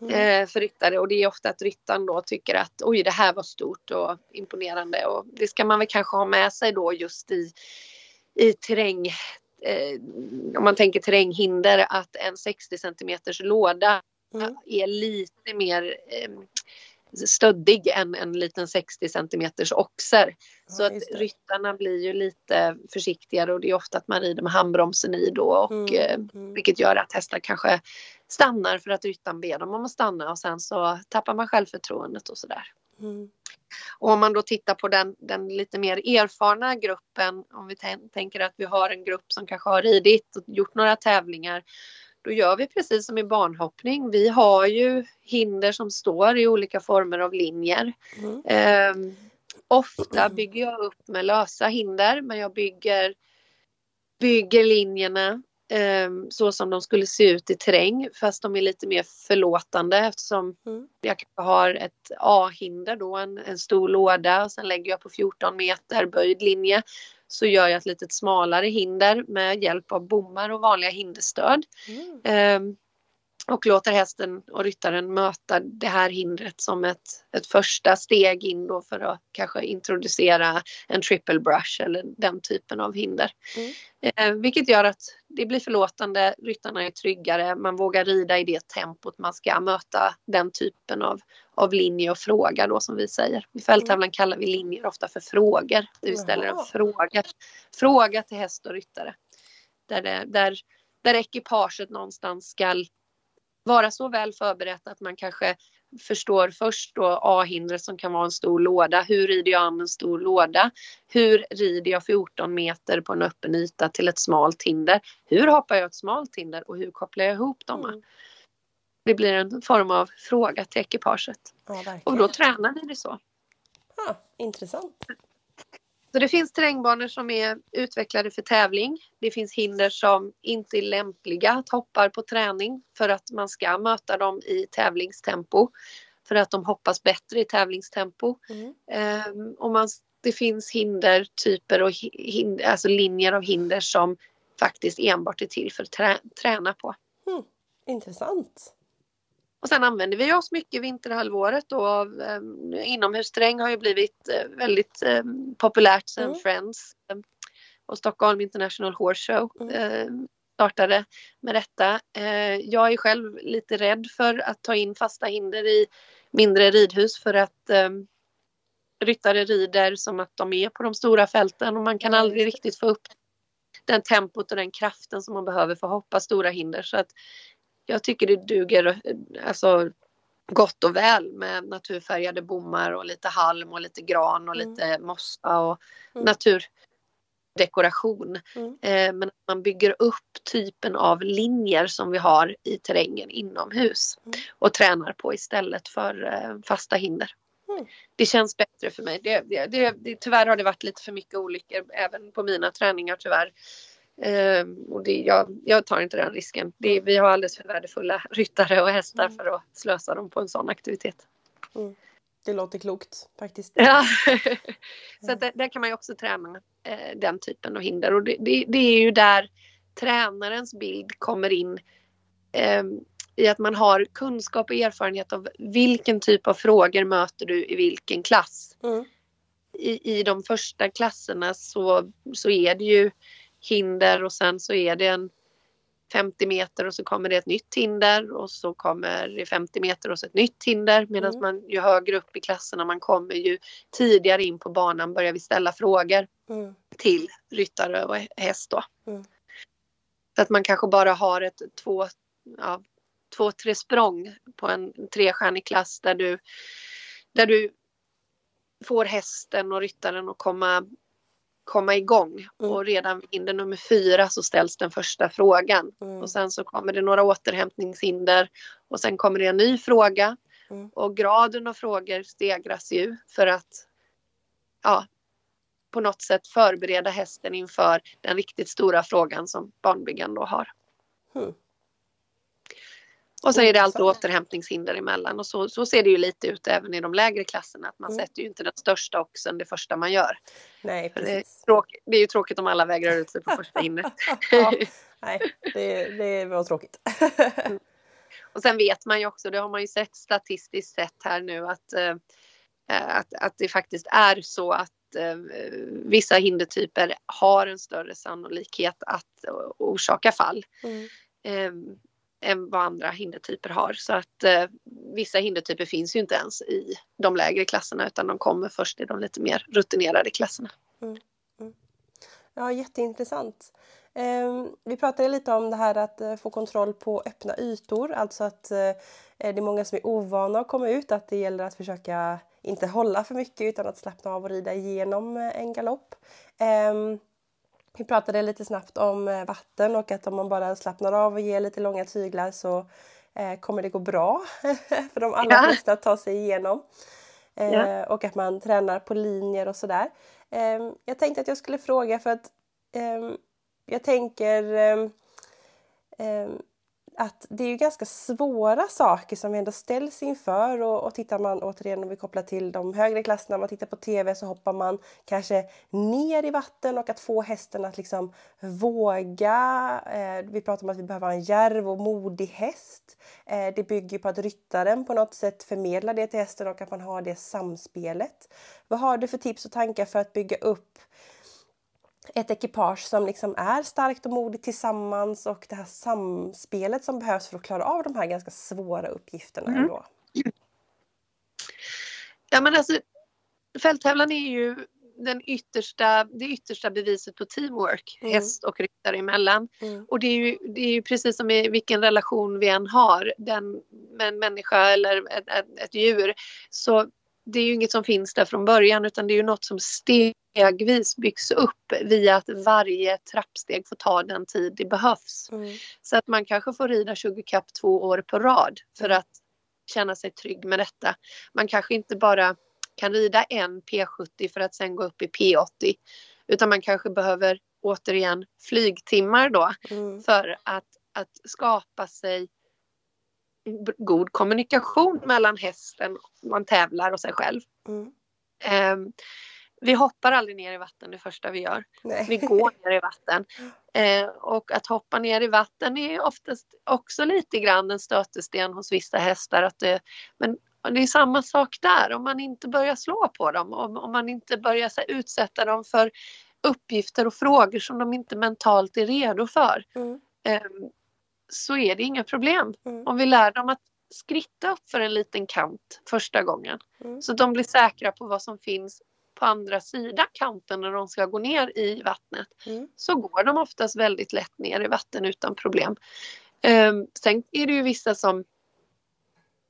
mm. eh, för ryttare och det är ofta att ryttaren då tycker att oj det här var stort och imponerande och det ska man väl kanske ha med sig då just i, i terräng eh, om man tänker terränghinder att en 60 centimeters låda mm. är lite mer eh, stöddig än en liten 60 centimeters oxer. Ja, så att ryttarna blir ju lite försiktigare och det är ofta att man rider med handbromsen i då och mm, eh, mm. vilket gör att hästar kanske stannar för att ryttaren ber dem om att stanna och sen så tappar man självförtroendet och sådär. Mm. Och om man då tittar på den, den lite mer erfarna gruppen, om vi tänker att vi har en grupp som kanske har ridit och gjort några tävlingar då gör vi precis som i barnhoppning. Vi har ju hinder som står i olika former av linjer. Mm. Eh, ofta bygger jag upp med lösa hinder men jag bygger, bygger linjerna eh, så som de skulle se ut i terräng fast de är lite mer förlåtande eftersom mm. jag har ett A-hinder då, en, en stor låda och sen lägger jag på 14 meter böjd linje så gör jag ett lite smalare hinder med hjälp av bommar och vanliga hinderstöd. Mm. Och låter hästen och ryttaren möta det här hindret som ett, ett första steg in då för att kanske introducera en triple brush eller den typen av hinder. Mm. Eh, vilket gör att det blir förlåtande, ryttarna är tryggare, man vågar rida i det tempot man ska möta den typen av, av linje och fråga då som vi säger. I fälttävlan mm. kallar vi linjer ofta för frågor. vi ställer en fråga, fråga till häst och ryttare. Där, det, där, där ekipaget någonstans skall vara så väl förberett att man kanske förstår först då A-hindret som kan vara en stor låda. Hur rider jag an en stor låda? Hur rider jag 14 meter på en öppen yta till ett smalt hinder? Hur hoppar jag ett smalt hinder och hur kopplar jag ihop dem? Mm. Det blir en form av fråga till ekipaget. Ja, och då tränar vi det så. Ja, intressant. Så det finns terrängbanor som är utvecklade för tävling. Det finns hinder som inte är lämpliga att hoppa på träning för att man ska möta dem i tävlingstempo. För att de hoppas bättre i tävlingstempo. Mm. Um, och man, det finns hinder, typer och hinder, alltså linjer av hinder som faktiskt enbart är till för att trä, träna på. Mm. Intressant. Och sen använder vi oss mycket vinterhalvåret då av eh, inomhusterräng har ju blivit eh, väldigt eh, populärt sen mm. Friends eh, och Stockholm International Horse Show mm. eh, startade med detta. Eh, jag är själv lite rädd för att ta in fasta hinder i mindre ridhus för att eh, ryttare rider som att de är på de stora fälten och man kan aldrig riktigt få upp den tempot och den kraften som man behöver för att hoppa stora hinder. Så att jag tycker det duger alltså, gott och väl med naturfärgade bommar och lite halm och lite gran och mm. lite mossa och mm. naturdekoration. Mm. Eh, men man bygger upp typen av linjer som vi har i terrängen inomhus mm. och tränar på istället för eh, fasta hinder. Mm. Det känns bättre för mig. Det, det, det, tyvärr har det varit lite för mycket olyckor även på mina träningar tyvärr. Eh, och det, jag, jag, tar inte den risken. Det, vi har alldeles för värdefulla ryttare och hästar mm. för att slösa dem på en sån aktivitet. Mm. Det låter klokt faktiskt. Ja, så där, där, kan man ju också träna eh, den typen av hinder och det, det, det, är ju där tränarens bild kommer in eh, i att man har kunskap och erfarenhet av vilken typ av frågor möter du i vilken klass. Mm. I, I de första klasserna så, så är det ju hinder och sen så är det en 50 meter och så kommer det ett nytt hinder och så kommer det 50 meter och så ett nytt hinder medan mm. man ju högre upp i klasserna man kommer ju tidigare in på banan börjar vi ställa frågor mm. till ryttare och häst då. Mm. Så att man kanske bara har ett två, ja, två, tre språng på en trestjärnig klass där du, där du får hästen och ryttaren att komma komma igång mm. och redan vid hinder nummer fyra så ställs den första frågan mm. och sen så kommer det några återhämtningshinder och sen kommer det en ny fråga mm. och graden av frågor stegras ju för att ja, på något sätt förbereda hästen inför den riktigt stora frågan som barnbyggaren då har. Mm. Och så är det alltid återhämtningshinder emellan och så, så ser det ju lite ut även i de lägre klasserna. Att man mm. sätter ju inte den största oxen det första man gör. Nej, precis. Det är, tråk, det är ju tråkigt om alla vägrar ut sig på första hindret. ja, nej, det, det var tråkigt. mm. Och sen vet man ju också, det har man ju sett statistiskt sett här nu att, äh, att, att det faktiskt är så att äh, vissa hindertyper har en större sannolikhet att orsaka fall. Mm. Än vad andra hindertyper har. Så att eh, vissa hindertyper finns ju inte ens i de lägre klasserna utan de kommer först i de lite mer rutinerade klasserna. Mm. Mm. Ja, jätteintressant. Eh, vi pratade lite om det här att eh, få kontroll på öppna ytor, alltså att eh, det är många som är ovana att komma ut, att det gäller att försöka inte hålla för mycket utan att slappna av och rida igenom eh, en galopp. Ehm, Ehm, vi pratade lite snabbt om eh, vatten och att om man bara slappnar av och ger lite långa tyglar så eh, kommer det gå bra för de allra ja. flesta att ta sig igenom. Eh, ja. Och att man tränar på linjer och sådär. Eh, jag tänkte att jag skulle fråga för att ehm, jag tänker ehm, ehm, att det är ju ganska svåra saker som vi ändå ställs inför och, och tittar man återigen om vi kopplar till de högre klasserna, när man tittar på TV så hoppar man kanske ner i vatten och att få hästen att liksom våga. Eh, vi pratar om att vi behöver ha en järv och modig häst. Eh, det bygger på att ryttaren på något sätt förmedlar det till hästen och att man har det samspelet. Vad har du för tips och tankar för att bygga upp ett ekipage som liksom är starkt och modigt tillsammans och det här samspelet som behövs för att klara av de här ganska svåra uppgifterna. Mm. Ändå. Ja men alltså fälttävlan är ju den yttersta, det yttersta beviset på teamwork, mm. häst och ryttare emellan. Mm. Och det är, ju, det är ju precis som i vilken relation vi än har, den, med en människa eller ett, ett, ett djur, så det är ju inget som finns där från början utan det är ju något som stegvis byggs upp via att varje trappsteg får ta den tid det behövs. Mm. Så att man kanske får rida 20 kapp två år på rad för mm. att känna sig trygg med detta. Man kanske inte bara kan rida en P70 för att sen gå upp i P80 utan man kanske behöver återigen flygtimmar då mm. för att, att skapa sig god kommunikation mellan hästen man tävlar och sig själv. Mm. Um, vi hoppar aldrig ner i vatten det första vi gör. Nej. Vi går ner i vatten. Eh, och att hoppa ner i vatten är oftast också lite grann en stötesten hos vissa hästar. Att det, men det är samma sak där, om man inte börjar slå på dem, om, om man inte börjar här, utsätta dem för uppgifter och frågor som de inte mentalt är redo för. Mm. Eh, så är det inga problem. Mm. Om vi lär dem att skritta upp för en liten kant första gången. Mm. Så de blir säkra på vad som finns på andra sidan kanten när de ska gå ner i vattnet. Mm. Så går de oftast väldigt lätt ner i vatten utan problem. Um, sen är det ju vissa som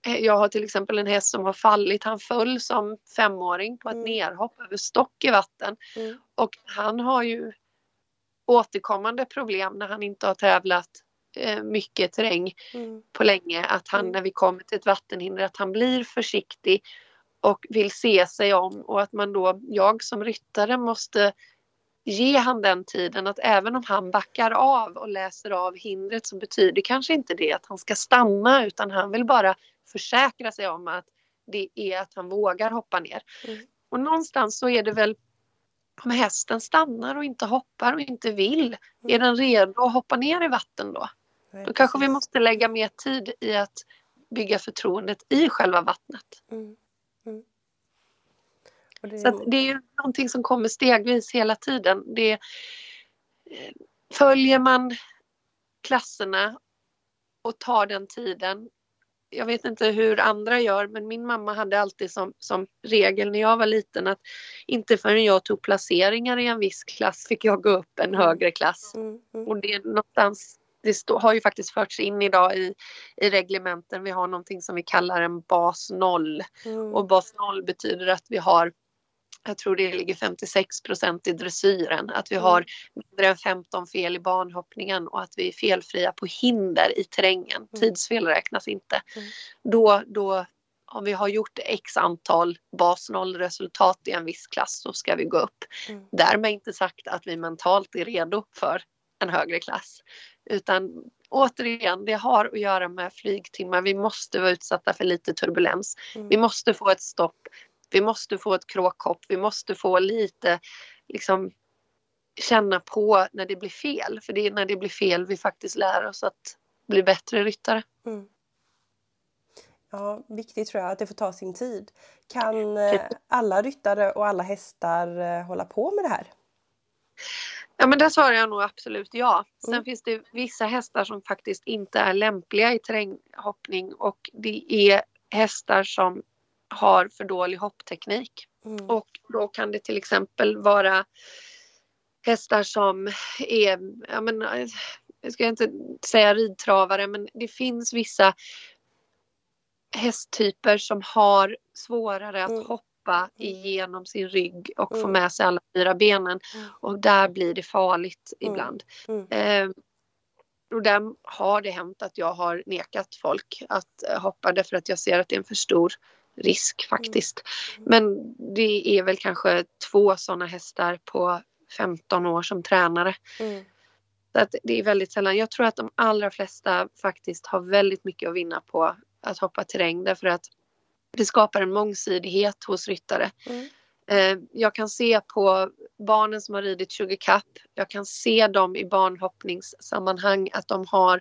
eh, jag har till exempel en häst som har fallit. Han föll som femåring på ett mm. nerhopp över stock i vatten. Mm. Och han har ju återkommande problem när han inte har tävlat mycket terräng mm. på länge. Att han mm. när vi kommer till ett vattenhinder att han blir försiktig och vill se sig om och att man då, jag som ryttare måste ge han den tiden att även om han backar av och läser av hindret så betyder kanske inte det att han ska stanna utan han vill bara försäkra sig om att det är att han vågar hoppa ner. Mm. Och någonstans så är det väl om hästen stannar och inte hoppar och inte vill, är mm. den redo att hoppa ner i vatten då? Då kanske vi måste lägga mer tid i att bygga förtroendet i själva vattnet. Mm. Mm. Det... Så det är ju någonting som kommer stegvis hela tiden. Det, eh, följer man klasserna och tar den tiden jag vet inte hur andra gör men min mamma hade alltid som, som regel när jag var liten att inte förrän jag tog placeringar i en viss klass fick jag gå upp en högre klass. Mm, mm. Och det är någonstans det stå, har ju faktiskt förts in idag i, i reglementen. Vi har någonting som vi kallar en bas noll mm. och bas noll betyder att vi har jag tror det ligger 56 procent i dressyren, att vi mm. har mindre än 15 fel i banhoppningen och att vi är felfria på hinder i terrängen. Mm. Tidsfel räknas inte. Mm. Då, då, om vi har gjort x antal bas noll-resultat i en viss klass så ska vi gå upp. Mm. Därmed inte sagt att vi mentalt är redo för en högre klass. Utan återigen, det har att göra med flygtimmar. Vi måste vara utsatta för lite turbulens. Mm. Vi måste få ett stopp. Vi måste få ett kråkhopp. Vi måste få lite liksom känna på när det blir fel. För det är när det blir fel vi faktiskt lär oss att bli bättre ryttare. Mm. Ja, viktigt tror jag att det får ta sin tid. Kan eh, alla ryttare och alla hästar eh, hålla på med det här? Ja men där svarar jag nog absolut ja. Sen mm. finns det vissa hästar som faktiskt inte är lämpliga i terränghoppning och det är hästar som har för dålig hoppteknik. Mm. Och då kan det till exempel vara hästar som är, ja men, jag ska inte säga ridtravare men det finns vissa hästtyper som har svårare att mm. hoppa hoppa igenom sin rygg och mm. få med sig alla fyra benen. Mm. Och där blir det farligt mm. ibland. Eh, och där har det hänt att jag har nekat folk att eh, hoppa därför att jag ser att det är en för stor risk faktiskt. Men det är väl kanske två sådana hästar på 15 år som tränare. Mm. Så att det är väldigt sällan. Jag tror att de allra flesta faktiskt har väldigt mycket att vinna på att hoppa terräng därför att det skapar en mångsidighet hos ryttare. Mm. Eh, jag kan se på barnen som har ridit 20 kapp, jag kan se dem i barnhoppningssammanhang att de har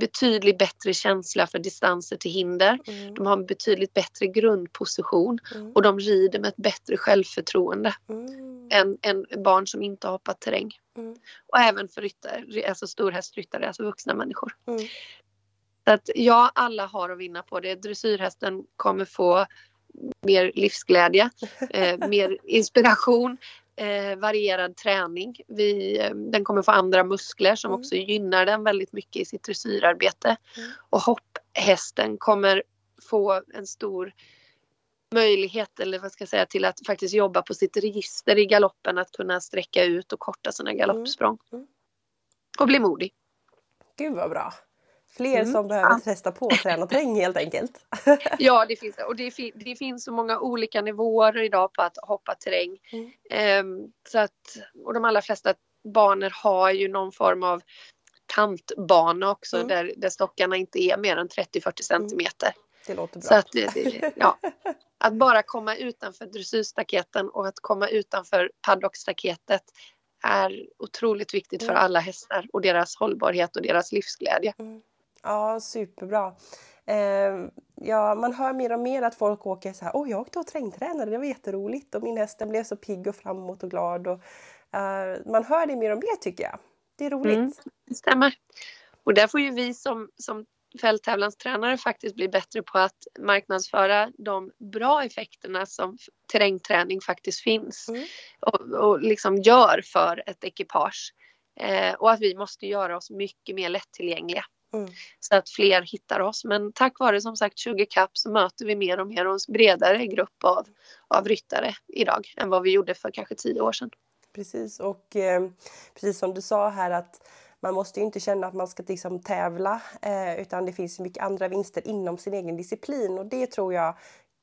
betydligt bättre känsla för distanser till hinder. Mm. De har en betydligt bättre grundposition mm. och de rider med ett bättre självförtroende mm. än, än barn som inte har hoppat terräng. Mm. Och även för ryttare, alltså storhästryttare, alltså vuxna människor. Så att ja, alla har att vinna på det. Dressyrhästen kommer få mer livsglädje, eh, mer inspiration, eh, varierad träning. Vi, eh, den kommer få andra muskler som mm. också gynnar den väldigt mycket i sitt dressyrarbete. Mm. Och hopphästen kommer få en stor möjlighet eller vad ska jag säga till att faktiskt jobba på sitt register i galoppen att kunna sträcka ut och korta sina galoppsprång. Mm. mm. Och bli modig. Gud vad bra! Fler mm. som behöver testa på att träna terräng helt enkelt. ja, det finns och det, det, finns så många olika nivåer idag på att hoppa terräng. Mm. Um, så att, och de allra flesta banor har ju någon form av kantbana också mm. där, där stockarna inte är mer än 30-40 mm. centimeter. Det låter bra. Så att, ja, att bara komma utanför dressyrstaketten och att komma utanför paddockstaketet är otroligt viktigt för mm. alla hästar och deras hållbarhet och deras livsglädje. Mm. Ja, superbra. Eh, ja, man hör mer och mer att folk åker så här, åh jag åkte och terrängtränade, det var jätteroligt och min häst blev så pigg och framåt och glad. Och, eh, man hör det mer och mer tycker jag. Det är roligt. Mm, det stämmer. Och där får ju vi som, som fälttävlanstränare faktiskt bli bättre på att marknadsföra de bra effekterna som terrängträning faktiskt finns mm. och, och liksom gör för ett ekipage. Eh, och att vi måste göra oss mycket mer lättillgängliga. Mm. Så att fler hittar oss. Men tack vare som sagt 20 kapp så möter vi mer och mer och en bredare grupp av, av ryttare idag än vad vi gjorde för kanske tio år sedan. Precis och eh, precis som du sa här att man måste inte känna att man ska liksom tävla eh, utan det finns mycket andra vinster inom sin egen disciplin och det tror jag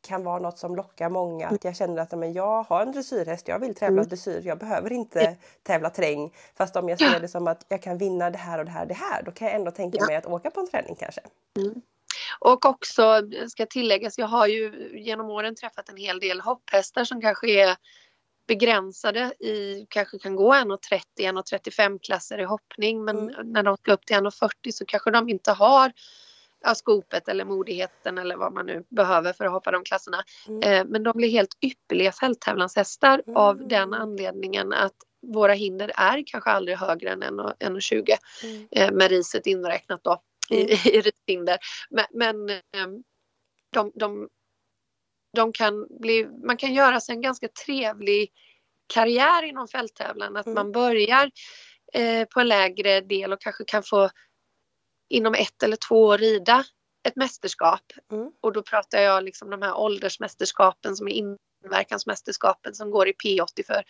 kan vara något som lockar många. Att jag känner att men jag har en dressyrhäst, jag vill tävla mm. dressyr, jag behöver inte tävla terräng. Fast om jag ser det som att jag kan vinna det här och det här och det här, då kan jag ändå tänka ja. mig att åka på en träning kanske. Mm. Och också ska tilläggas, jag har ju genom åren träffat en hel del hopphästar som kanske är begränsade i, kanske kan gå 1,30, 1,35 klasser i hoppning men mm. när de ska upp till 1,40 så kanske de inte har ja, skopet eller modigheten eller vad man nu behöver för att hoppa de klasserna. Mm. Eh, men de blir helt ypperliga fälttävlanshästar mm. av den anledningen att våra hinder är kanske aldrig högre än 1,20 mm. eh, med riset inräknat då i, mm. i rishinder. Men, men eh, de, de, de kan bli, man kan göra sig en ganska trevlig karriär inom fälttävlan. Att mm. man börjar eh, på en lägre del och kanske kan få inom ett eller två år rida ett mästerskap. Mm. Och då pratar jag liksom de här åldersmästerskapen som är inverkansmästerskapen som går i P80 för,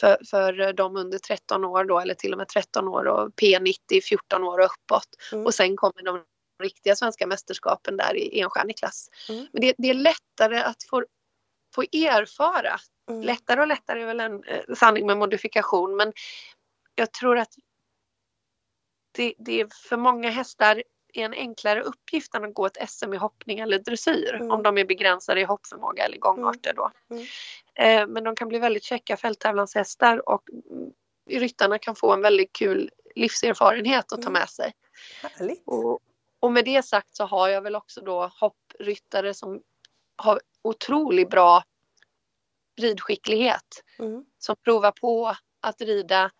för, för de under 13 år då eller till och med 13 år och P90 14 år och uppåt. Mm. Och sen kommer de riktiga svenska mästerskapen där i enstjärnig klass. Mm. Men det, det, är lättare att få, få erfara. Mm. Lättare och lättare är väl en eh, sanning med modifikation men jag tror att det, det är för många hästar är en enklare uppgift än att gå ett SM i hoppning eller dressyr mm. om de är begränsade i hoppförmåga eller gångarter då. Mm. Eh, men de kan bli väldigt käcka fälttävlanshästar och ryttarna kan få en väldigt kul livserfarenhet att ta mm. med sig. Och, och, med det sagt så har jag väl också då hoppryttare som har otroligt bra ridskicklighet. Mm. Som provar på att rida,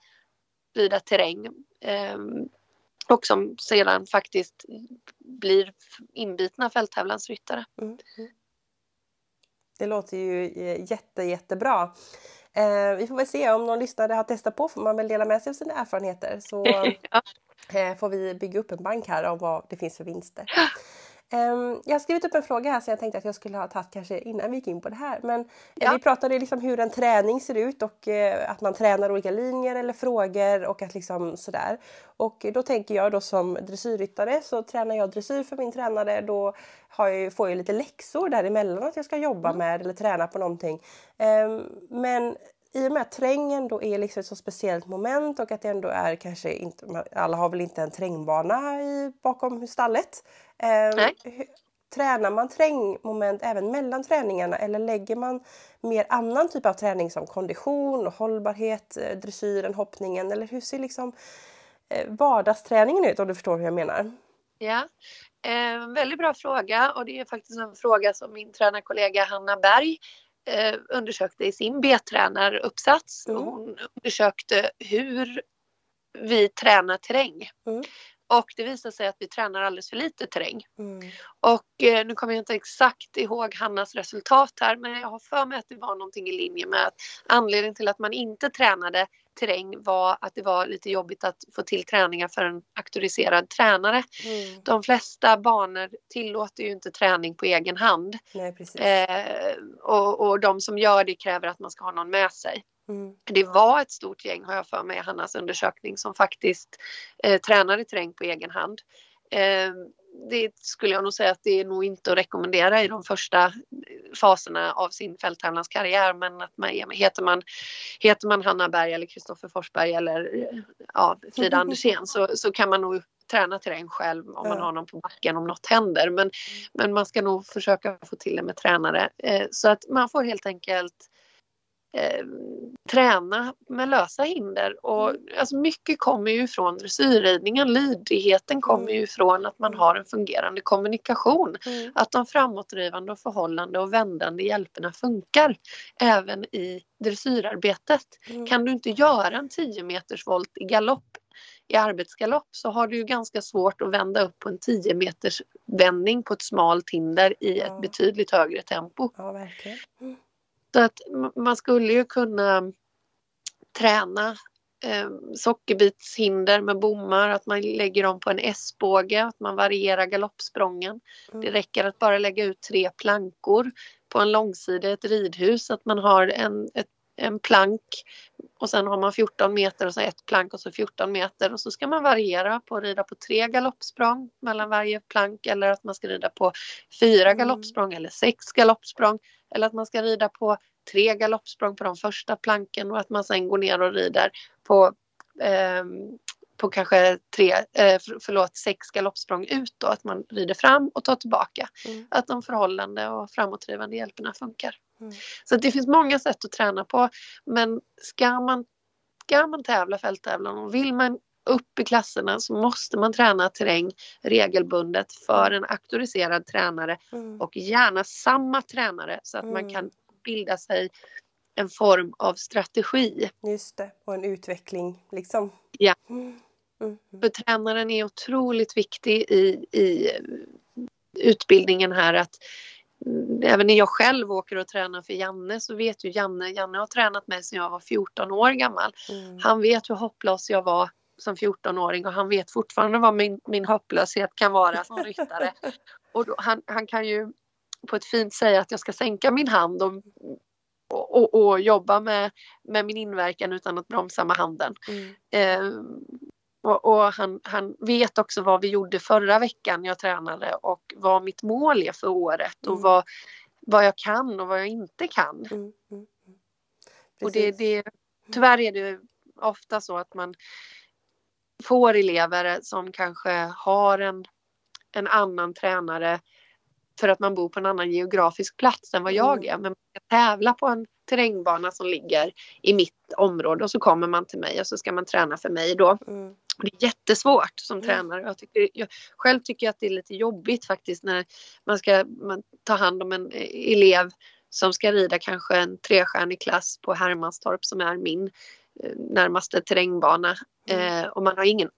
rida terräng. Um, och som sedan faktiskt blir inbitna fälttävlansryttare. Mm. Det låter ju eh, jätte, jättebra. Eh, vi får väl se om någon lyssnare har testat på får man väl dela med sig av sina erfarenheter så ja. eh, får vi bygga upp en bank här om vad det finns för vinster. Um, jag har skrivit upp en fråga här som jag tänkte att jag skulle ha tagit kanske innan vi gick in på det här. Men eh, ja. vi pratade liksom hur en träning ser ut och uh, att man tränar olika linjer eller frågor och att liksom sådär. Och då tänker jag då som dressyrryttare så tränar jag dressyr för min tränare. Då jag, får jag lite läxor däremellan att jag ska jobba mm. med eller träna på någonting. Um, men i och med att trängen då är liksom ett så speciellt moment och att det ändå är kanske inte, alla har väl inte en trängbana i, bakom stallet. Eh, tränar man trängmoment även mellan träningarna eller lägger man mer annan typ av träning som kondition och hållbarhet, eh, dressyren, hoppningen eller hur ser liksom eh, vardagsträningen ut om du förstår hur jag menar? Ja, eh, väldigt bra fråga och det är faktiskt en fråga som min tränarkollega Hanna Berg undersökte i sin B-tränaruppsats. Mm. Hon undersökte hur vi tränar terräng. Mm. Och det visar sig att vi tränar alldeles för lite terräng. Mm. Och eh, nu kommer jag inte exakt ihåg Hannas resultat här men jag har för mig att det var någonting i linje med att anledningen till att man inte tränade terräng var att det var lite jobbigt att få till träningar för en auktoriserad tränare. Mm. De flesta banor tillåter ju inte träning på egen hand. Nej, eh, och, och de som gör det kräver att man ska ha någon med sig. Mm. Det var ett stort gäng har jag för mig i Hannas undersökning som faktiskt eh, tränade terräng på egen hand. Eh, det skulle jag nog säga att det är nog inte att rekommendera i de första faserna av sin fälttävlanskarriär men att man, heter, man, heter man Hanna Berg eller Kristoffer Forsberg eller ja, Frida Andersén så, så kan man nog träna terräng själv om man har någon på backen om något händer. Men, men man ska nog försöka få till det med tränare. Eh, så att man får helt enkelt eh, träna med lösa hinder. Och, mm. alltså mycket kommer ju från dressyrridningen. Lydigheten kommer ju från att man har en fungerande kommunikation. Mm. Att de framåtdrivande och förhållande och vändande hjälperna funkar även i dressyrarbetet. Mm. Kan du inte göra en 10 meters volt i galopp i arbetsgalopp så har du ju ganska svårt att vända upp på en 10 meters vändning på ett smalt hinder i ett betydligt högre tempo. Ja, verkligen. Mm. Så att man skulle ju kunna träna eh, sockerbitshinder med bommar, att man lägger dem på en S-båge, att man varierar galoppsprången. Mm. Det räcker att bara lägga ut tre plankor på en långsida i ett ridhus, att man har en, ett, en plank och sen har man 14 meter och så ett plank och så 14 meter och så ska man variera på att rida på tre galoppsprång mellan varje plank eller att man ska rida på fyra mm. galoppsprång eller sex galoppsprång eller att man ska rida på tre galoppsprång på de första planken och att man sen går ner och rider på eh, på kanske tre, eh, förlåt, sex galoppsprång ut då, att man rider fram och tar tillbaka. Mm. Att de förhållande och framåtdrivande hjälperna funkar. Mm. Så det finns många sätt att träna på men ska man, ska man tävla fälttävlan och vill man upp i klasserna så måste man träna terräng regelbundet för en auktoriserad tränare mm. och gärna samma tränare så att mm. man kan bilda sig en form av strategi. Just det, och en utveckling liksom. Ja. Mm. mm. För tränaren är otroligt viktig i, i utbildningen här att även när jag själv åker och tränar för Janne så vet ju Janne, Janne har tränat mig sedan jag var 14 år gammal. Mm. Han vet hur hopplös jag var som 14-åring och han vet fortfarande vad min, min hopplöshet kan vara som ryttare. och då, han, han kan ju på ett fint säga att jag ska sänka min hand och, och, och jobba med, med min inverkan utan att bromsa med handen. Mm. Eh, och, och han, han, vet också vad vi gjorde förra veckan jag tränade och vad mitt mål är för året och mm. vad, vad jag kan och vad jag inte kan. Mm. mm, mm. Och det, det, tyvärr är det ofta så att man får elever som kanske har en, en annan tränare för att man bor på en annan geografisk plats än vad jag mm. är. Men man ska tävla på en terrängbana som ligger i mitt område och så kommer man till mig och så ska man träna för mig då. Mm. Det är jättesvårt som mm. tränare. Jag, tycker, jag själv tycker jag att det är lite jobbigt faktiskt när man ska man ta hand om en elev som ska rida kanske en trestjärnig klass på Hermanstorp som är min eh, närmaste terrängbana. Mm. Eh, och man har ingen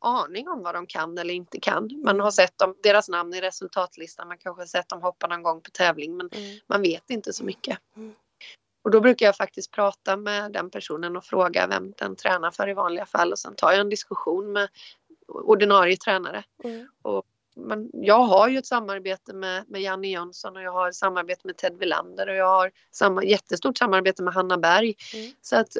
aning om vad de kan eller inte kan. Man har sett dem, deras namn i resultatlistan, man kanske har sett dem hoppa någon gång på tävling men mm. man vet inte så mycket. Mm. Och då brukar jag faktiskt prata med den personen och fråga vem den tränar för i vanliga fall och sen tar jag en diskussion med ordinarie tränare. Mm. Och man, jag har ju ett samarbete med, med Janne Jönsson och jag har ett samarbete med Ted Villander och jag har samma, jättestort samarbete med Hanna Berg. Mm. Så att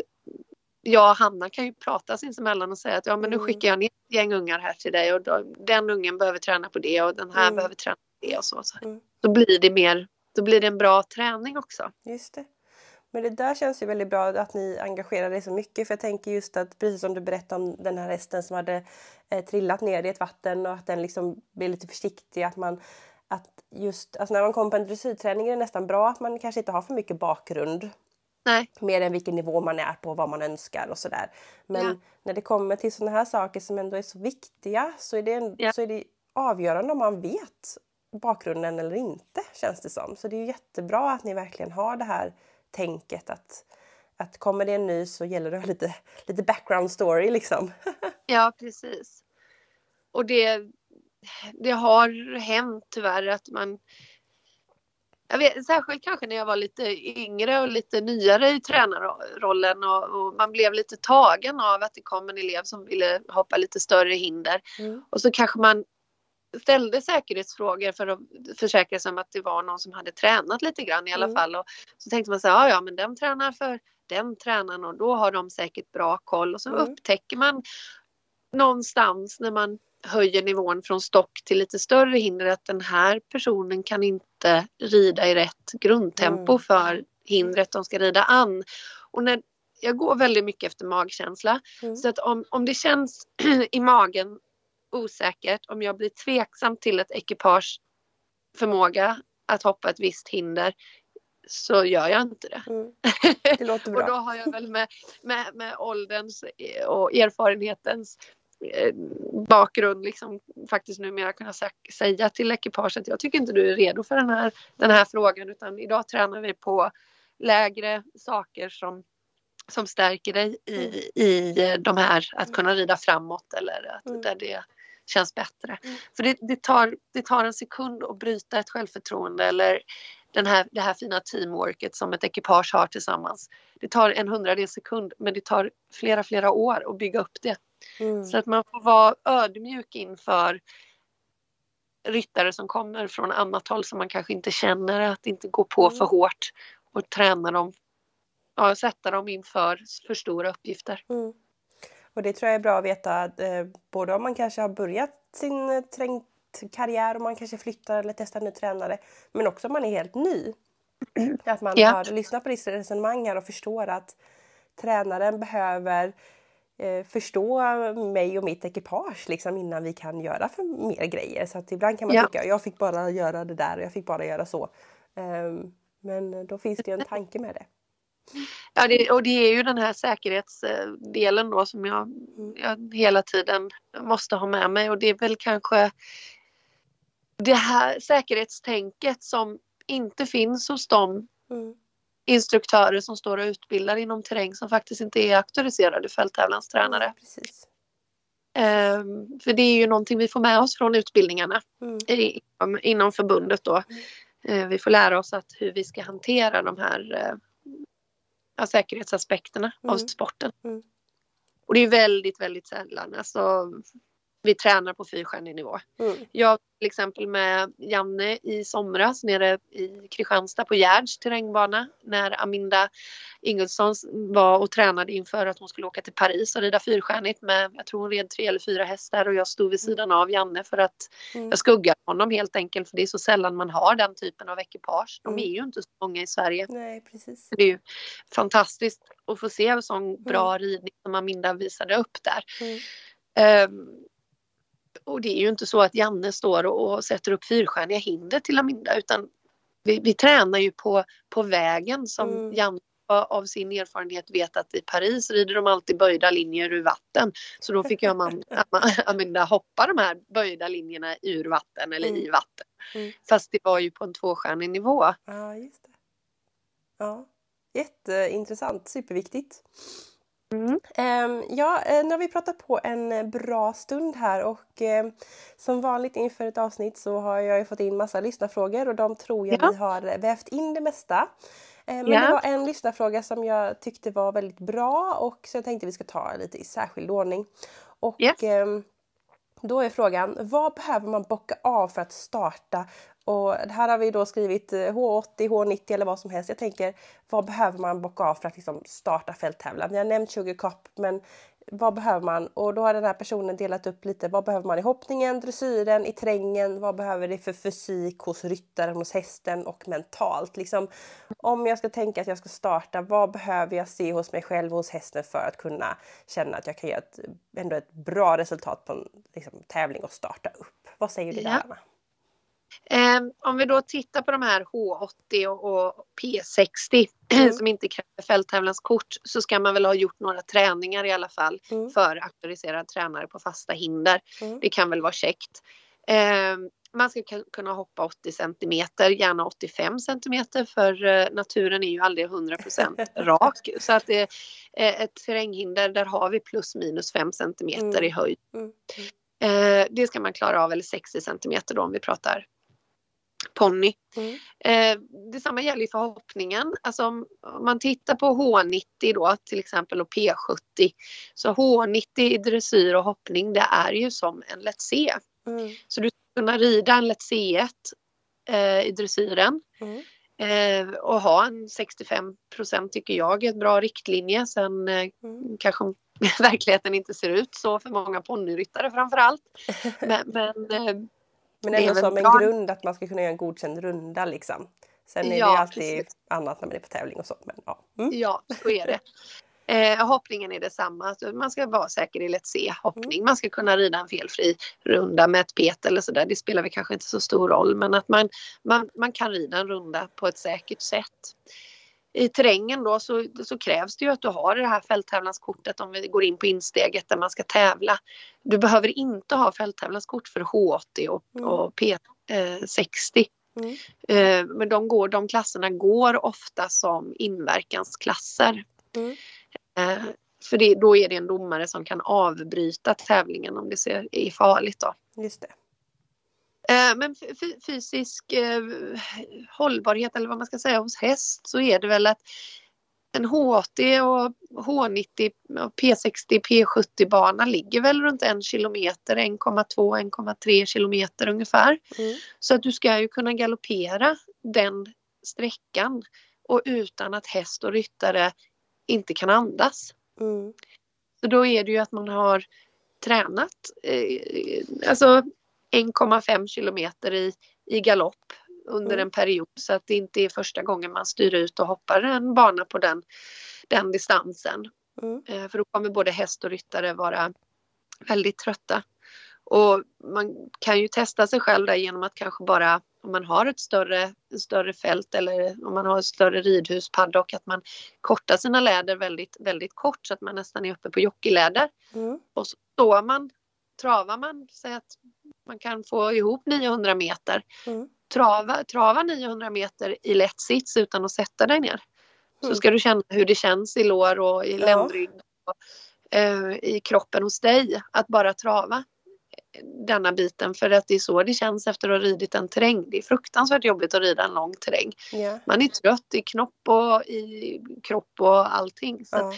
jag och Hanna kan ju prata sinsemellan och säga att ja men nu mm. skickar jag ner ett gäng ungar här till dig och då, den ungen behöver träna på det och den här mm. behöver träna på det och så. så. Mm. Då blir det mer, då blir det en bra träning också. Just det. Men det där känns ju väldigt bra att ni engagerar er så mycket. För jag tänker just att precis som du berättade om den här hästen som hade eh, trillat ner i ett vatten och att den liksom blir lite försiktig. Att man, att just, alltså när man kommer på en dressyrträning är det nästan bra att man kanske inte har för mycket bakgrund. Nej. Mer än vilken nivå man är på, vad man önskar och sådär. Men ja. när det kommer till sådana här saker som ändå är så viktiga så är det, ja. så är det avgörande om man vet bakgrunden eller inte känns det som. Så det är jättebra att ni verkligen har det här tänket att, att kommer det en ny så gäller det att lite, lite background story liksom. ja precis. Och det, det har hänt tyvärr att man jag vet, särskilt kanske när jag var lite yngre och lite nyare i tränarrollen och, och, man blev lite tagen av att det kom en elev som ville hoppa lite större hinder. Mm. Och så kanske man ställde säkerhetsfrågor för att försäkra sig om att det var någon som hade tränat lite grann i alla mm. fall. Och så tänkte man så här, ja, ja men den tränar för den tränaren och då har de säkert bra koll. Och så mm. upptäcker man någonstans när man höjer nivån från stock till lite större hinder att den här personen kan inte rida i rätt grundtempo mm. för hindret de ska rida an. Och när, jag går väldigt mycket efter magkänsla. Mm. Så att om, om det känns i magen osäkert, om jag blir tveksam till ett ekipage förmåga att hoppa ett visst hinder så gör jag inte det. Mm. det låter bra. och då har jag väl med, med, med ålderns och erfarenhetens eh, bakgrund liksom faktiskt numera kunna säga till ekipaget jag tycker inte du är redo för den här, den här frågan utan idag tränar vi på lägre saker som, som stärker dig i, mm. i de här att kunna rida framåt eller att, mm. där det känns bättre. Mm. För det, det, tar, det tar en sekund att bryta ett självförtroende eller den här, det här fina teamworket som ett ekipage har tillsammans. Det tar en hundradels sekund men det tar flera, flera år att bygga upp det. Mm. Så att man får vara ödmjuk inför ryttare som kommer från annat håll som man kanske inte känner, att inte gå på mm. för hårt och träna dem, ja, sätta dem inför för stora uppgifter. Mm. Och det tror jag är bra att veta, eh, både om man kanske har börjat sin eh, karriär och man kanske flyttar eller testar ny tränare, men också om man är helt ny. Att man ja. har lyssnat på ditt resonemang här och förstår att tränaren behöver eh, förstå mig och mitt ekipage liksom, innan vi kan göra för mer grejer. Så att ibland kan man ja. tycka jag fick bara göra det där och jag fick bara göra så. Um, men då finns det ju en tanke med det. Ja, det, och det är ju den här säkerhetsdelen då som jag, jag, hela tiden måste ha med mig och det är väl kanske det här säkerhetstänket som inte finns hos de mm. instruktörer som står och utbildar inom terräng som faktiskt inte är auktoriserade fälttävlanstränare. Precis. Um, för det är ju någonting vi får med oss från utbildningarna mm. i, inom förbundet då. Mm. Uh, vi får lära oss att hur vi ska hantera de här uh, ja, säkerhetsaspekterna mm. av sporten. Mm. Och det är väldigt, väldigt sällan. Alltså, vi tränar på fyrstjärnig nivå. Mm. Jag till exempel med Janne i somras nere i Kristianstad på Gärds terrängbana när Aminda Ingelsson var och tränade inför att hon skulle åka till Paris och rida fyrstjärnigt med, jag tror hon red tre eller fyra hästar och jag stod vid sidan av Janne för att mm. jag skuggade honom helt enkelt för det är så sällan man har den typen av ekipage. De mm. är ju inte så många i Sverige. Nej, precis. Det är ju fantastiskt att få se en sån bra mm. ridning som Aminda visade upp där. Um, och det är ju inte så att Janne står och, och sätter upp fyrstjärniga hinder till Aminda utan vi, vi tränar ju på, på vägen som mm. Janne av sin erfarenhet vet att i Paris rider de alltid böjda linjer ur vatten. Så då fick jag man, Amanda hoppa de här böjda linjerna ur vatten eller mm. i vatten. Mm. Fast det var ju på en tvåstjärnig nivå. Ja, just det. Ja, jätteintressant, superviktigt. Mm. Um, ja, eh, nu har vi pratat på en bra stund här och um, som vanligt inför ett avsnitt så har jag fått in massa lyssnarfrågor och de tror jag ja. vi har vävt in det mesta. Um, men ja. det var en lyssnarfråga som jag tyckte var väldigt bra och så jag tänkte vi ska ta lite i särskild ordning. Och yes. då är frågan, vad behöver man bocka av för att starta och här har vi då skrivit H80, eh, H90 eller vad som helst. Jag tänker, vad behöver man bocka av för att liksom starta fälttävlan? Jag har nämnt Sugar Cup, men vad behöver man? Och då har den här personen delat upp lite. Vad behöver man i hoppningen, dressyren, i terrängen? Vad behöver det för fysik hos ryttaren, hos hästen och mentalt? Liksom, om jag ska tänka att jag ska starta, vad behöver jag se hos mig själv och hos hästen för att kunna känna att jag kan göra ett, ändå ett bra resultat på en liksom, tävling och starta upp? Vad säger du där, ja. Anna? Eh, om vi då tittar på de här H80 och, och P60 mm. som inte kräver fälttävlanskort så ska man väl ha gjort några träningar i alla fall mm. för auktoriserad tränare på fasta hinder. Mm. Det kan väl vara käckt. Eh, man ska kunna hoppa 80 centimeter, gärna 85 centimeter för eh, naturen är ju aldrig 100% rak. Så att det är ett terränghinder där har vi plus minus 5 centimeter mm. i höjd. Mm. Eh, det ska man klara av, eller 60 centimeter då om vi pratar ponny. Mm. Eh, detsamma gäller ju för hoppningen. Alltså om, om, man tittar på H90 då till exempel och P70 så H90 i dressyr och hoppning det är ju som en lätt C. Mm. Så du ska kunna rida en lätt C1 eh, i dressyren mm. eh, och ha en 65% tycker jag är en bra riktlinje. Sen eh, mm. kanske verkligheten inte ser ut så för många ponnyryttare framförallt. Men, men eh, men ändå som en grund att man ska kunna göra en godkänd runda liksom. Sen är ja, det alltid precis. annat när man är på tävling och så. Men, ja. Mm. ja, så är det. Eh, hoppningen är detsamma. Alltså, man ska vara säker i lätt C hoppning. Mm. Man ska kunna rida en felfri runda med ett pet eller sådär. Det spelar väl kanske inte så stor roll men att man, man, man kan rida en runda på ett säkert sätt i terrängen då så, så, krävs det ju att du har det här fälttävlanskortet om vi går in på insteget där man ska tävla. Du behöver inte ha fälttävlanskort för H80 och, mm. och P60. Mm. Eh, men de, går, de klasserna går ofta som inverkansklasser. Mm. Eh, för det, då är det en domare som kan avbryta tävlingen om det är farligt. Då. Just det. Eh, men fysisk eh, hållbarhet eller vad man ska säga hos häst så är det väl att en H80 och H90 och P60 P70 bana ligger väl runt en kilometer, 1,2 1,3 kilometer ungefär. Mm. Så att du ska ju kunna galoppera den sträckan och utan att häst och ryttare inte kan andas. Mm. Så då är det ju att man har tränat, eh, alltså 1,5 kilometer i, i galopp under mm. en period så att det inte är första gången man styr ut och hoppar en bana på den, den distansen. Mm. Eh, för då kommer både häst och ryttare vara väldigt trötta. Och man kan ju testa sig själv där genom att kanske bara om man har ett större, större fält eller om man har ett större ridhus, paddock, att man kortar sina läder väldigt, väldigt kort så att man nästan är uppe på jockeyläder. Mm. Och så står man, travar man, säg att man kan få ihop 900 meter. Mm. Trava, trava 900 meter i lätt sits utan att sätta dig ner. Mm. Så ska du känna hur det känns i lår och i ja. ländrygg och eh, i kroppen hos dig att bara trava denna biten för att det är så det känns efter att ha ridit en terräng. Det är fruktansvärt jobbigt att rida en lång terräng. Yeah. Man är trött i knopp och i kropp och allting. Så ja.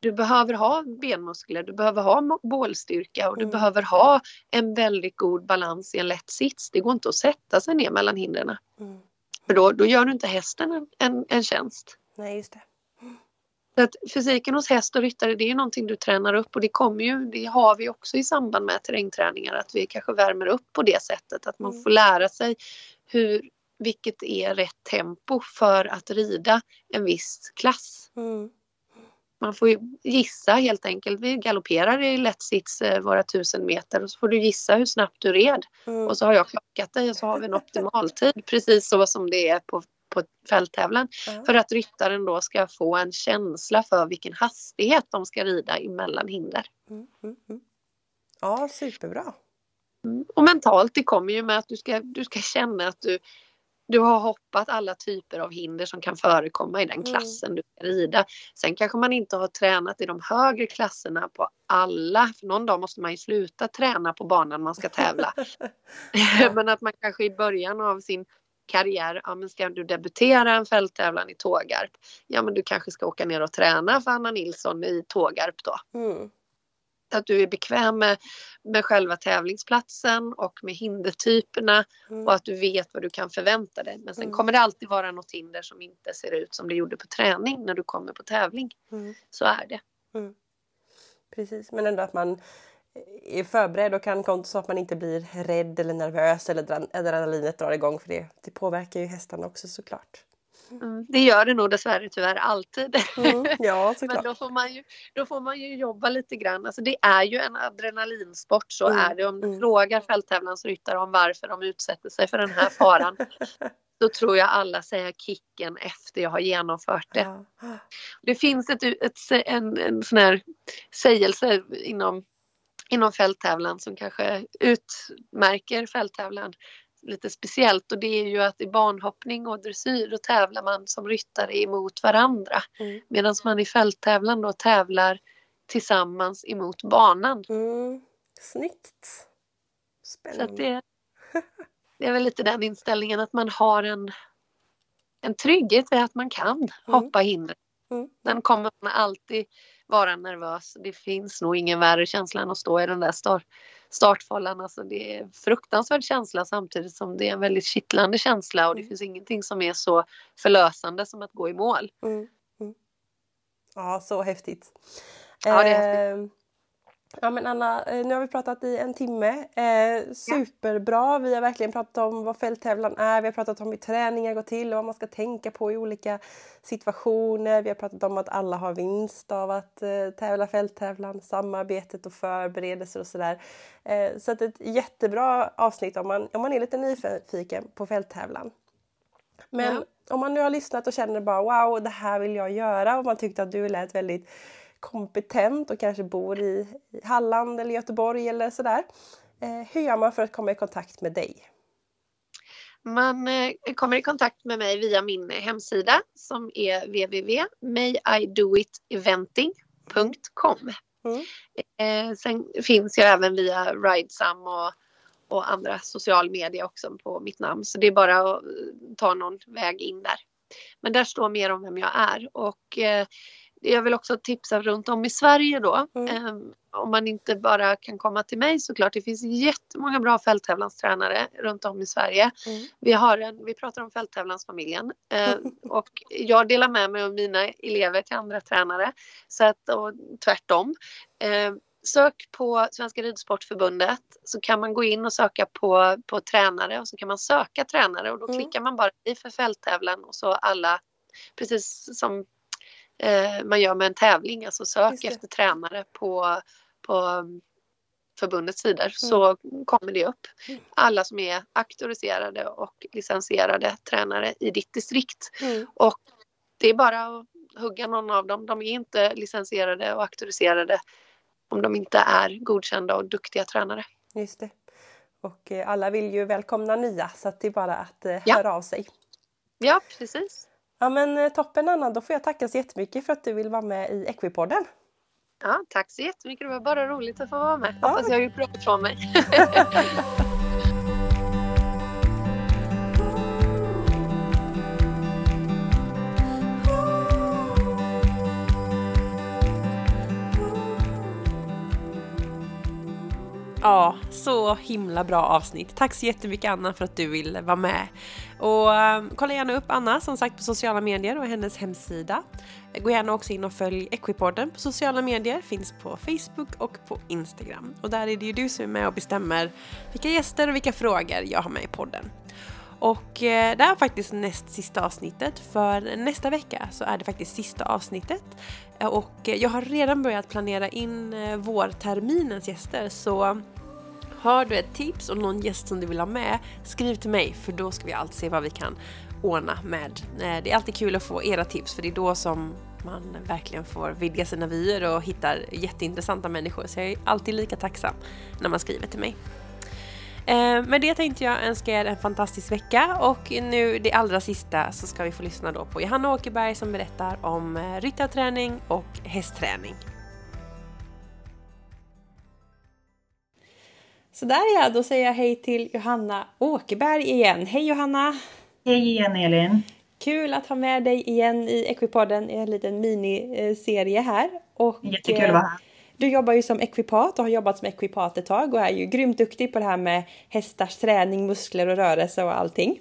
Du behöver ha benmuskler, du behöver ha bålstyrka och du mm. behöver ha en väldigt god balans i en lätt sits. Det går inte att sätta sig ner mellan hindren. Mm. För då, då gör du inte hästen en, en, en tjänst. Nej, just det. Så att fysiken hos häst och ryttare det är någonting du tränar upp och det kommer ju, det har vi också i samband med terrängträningar att vi kanske värmer upp på det sättet att man mm. får lära sig hur, vilket är rätt tempo för att rida en viss klass. Mm man får gissa helt enkelt. Vi galopperar i lätt sits eh, våra tusen meter och så får du gissa hur snabbt du red. Mm. Och så har jag klockat dig och så har vi en optimaltid precis så som det är på, på fälttävlan. Mm. För att ryttaren då ska få en känsla för vilken hastighet de ska rida emellan hinder. Mm. mm, mm. Ja, superbra. Mm. Och mentalt, det kommer ju med att du ska, du ska känna att du du har hoppat alla typer av hinder som kan förekomma i den mm. klassen mm. du ska rida. Sen kanske man inte har tränat i de högre klasserna på alla, för någon dag måste man ju sluta träna på banan man ska tävla. men att man kanske i början av sin karriär, ja men ska du debutera en fälttävlan i Tågarp, ja men du kanske ska åka ner och träna för Anna Nilsson i Tågarp då. Mm att du är bekväm med, med själva tävlingsplatsen och med hindertyperna mm. och att du vet vad du kan förvänta dig. Men sen mm. kommer det alltid vara något hinder som inte ser ut som det gjorde på träning när du kommer på tävling. Mm. Så är det. Mm. precis. Men ändå att man är förberedd och kan så att man inte blir rädd eller nervös eller adrenalinet drar igång för det. Det påverkar ju hästarna också såklart. Mm, det gör det nog dessvärre tyvärr alltid. Mm, ja, Men då får, man ju, då får man ju jobba lite grann. Alltså det är ju en adrenalinsport, så mm, är det. Om du mm. frågar fälttävlansryttare om varför de utsätter sig för den här faran då tror jag alla säger kicken efter jag har genomfört det. Ja. Det finns ett, ett, en, en sån här sägelse inom, inom fälttävlan som kanske utmärker fälttävlan lite speciellt och det är ju att i banhoppning och dressyr då tävlar man som ryttare emot varandra. Mm. Medan man i fälttävlan då tävlar tillsammans emot banan. Mm. Snyggt! Spännande. Så det, det är väl lite den inställningen att man har en, en trygghet i att man kan mm. hoppa hinder. Mm. Den kommer man alltid vara nervös. Det finns nog ingen värre känsla än att stå i den där start, startfållan. Alltså det är en fruktansvärd känsla samtidigt som det är en väldigt kittlande känsla och det mm. finns ingenting som är så förlösande som att gå i mål. Mm. Mm. Ja, så häftigt. Ja, det är häftigt. Ja men Anna, eh, nu har vi pratat i en timme. Eh, superbra! Vi har verkligen pratat om vad fälttävlan är, vi har pratat om hur träningar går till och vad man ska tänka på i olika situationer. Vi har pratat om att alla har vinst av att eh, tävla fälttävlan, samarbetet och förberedelser och sådär. Eh, så att ett jättebra avsnitt om man, om man är lite nyfiken på fälttävlan. Men ja. om man nu har lyssnat och känner bara wow, det här vill jag göra och man tyckte att du lät väldigt kompetent och kanske bor i Halland eller Göteborg eller sådär. Eh, hur gör man för att komma i kontakt med dig? Man eh, kommer i kontakt med mig via min hemsida som är www.mayidoiteventing.com. Mm. Eh, sen finns jag även via Ridesam och, och andra social media också på mitt namn så det är bara att ta någon väg in där. Men där står mer om vem jag är och jag vill också tipsa runt om i Sverige då. Mm. Um, om man inte bara kan komma till mig såklart. Det finns jättemånga bra fälttävlanstränare runt om i Sverige. Mm. Vi, har en, vi pratar om fälttävlansfamiljen uh, och jag delar med mig av mina elever till andra tränare. Så att, och tvärtom. Uh, sök på Svenska Ridsportförbundet så kan man gå in och söka på, på tränare och så kan man söka tränare och då mm. klickar man bara i för fälttävlan och så alla precis som eh, man gör med en tävling, alltså sök efter tränare på, på förbundets sidor mm. så kommer det upp. Mm. Alla som är auktoriserade och licensierade tränare i ditt distrikt. Mm. Och det är bara att hugga någon av dem. De är inte licensierade och auktoriserade om de inte är godkända och duktiga tränare. Just det. Och eh, alla vill ju välkomna nya så att det är bara att eh, ja. höra av sig. Ja, precis. Ja men eh, toppen Anna, då får jag tacka så jättemycket för att du vill vara med i Equipodden. Ja, tack så jättemycket. Det var bara roligt att få vara med. Ja. Hoppas jag har gjort bra ifrån mig. Ja, så himla bra avsnitt. Tack så jättemycket Anna för att du ville vara med. Och um, kolla gärna upp Anna som sagt på sociala medier och hennes hemsida. Gå gärna också in och följ Equipodden på sociala medier, finns på Facebook och på Instagram. Och där är det ju du som är med och bestämmer vilka gäster och vilka frågor jag har med i podden. Och eh, det här är faktiskt näst sista avsnittet för nästa vecka så är det faktiskt sista avsnittet. Eh, och jag har redan börjat planera in eh, vårterminens gäster så har du ett tips och någon gäst som du vill ha med, skriv till mig för då ska vi alltid se vad vi kan ordna med. Eh, det är alltid kul att få era tips för det är då som man verkligen får vidga sina vyer och hittar jätteintressanta människor. Så jag är alltid lika tacksam när man skriver till mig. Eh, med det tänkte jag önska er en fantastisk vecka och nu det allra sista så ska vi få lyssna då på Johanna Åkerberg som berättar om eh, ryttarträning och hästträning. Så där ja, då säger jag hej till Johanna Åkerberg igen. Hej Johanna! Hej igen Elin! Kul att ha med dig igen i Equipodden i en liten miniserie här. Och, Jättekul att vara här. Du jobbar ju som ekvipat och har jobbat som ekvipat ett tag och är ju grymt duktig på det här med hästars träning, muskler och rörelse och allting.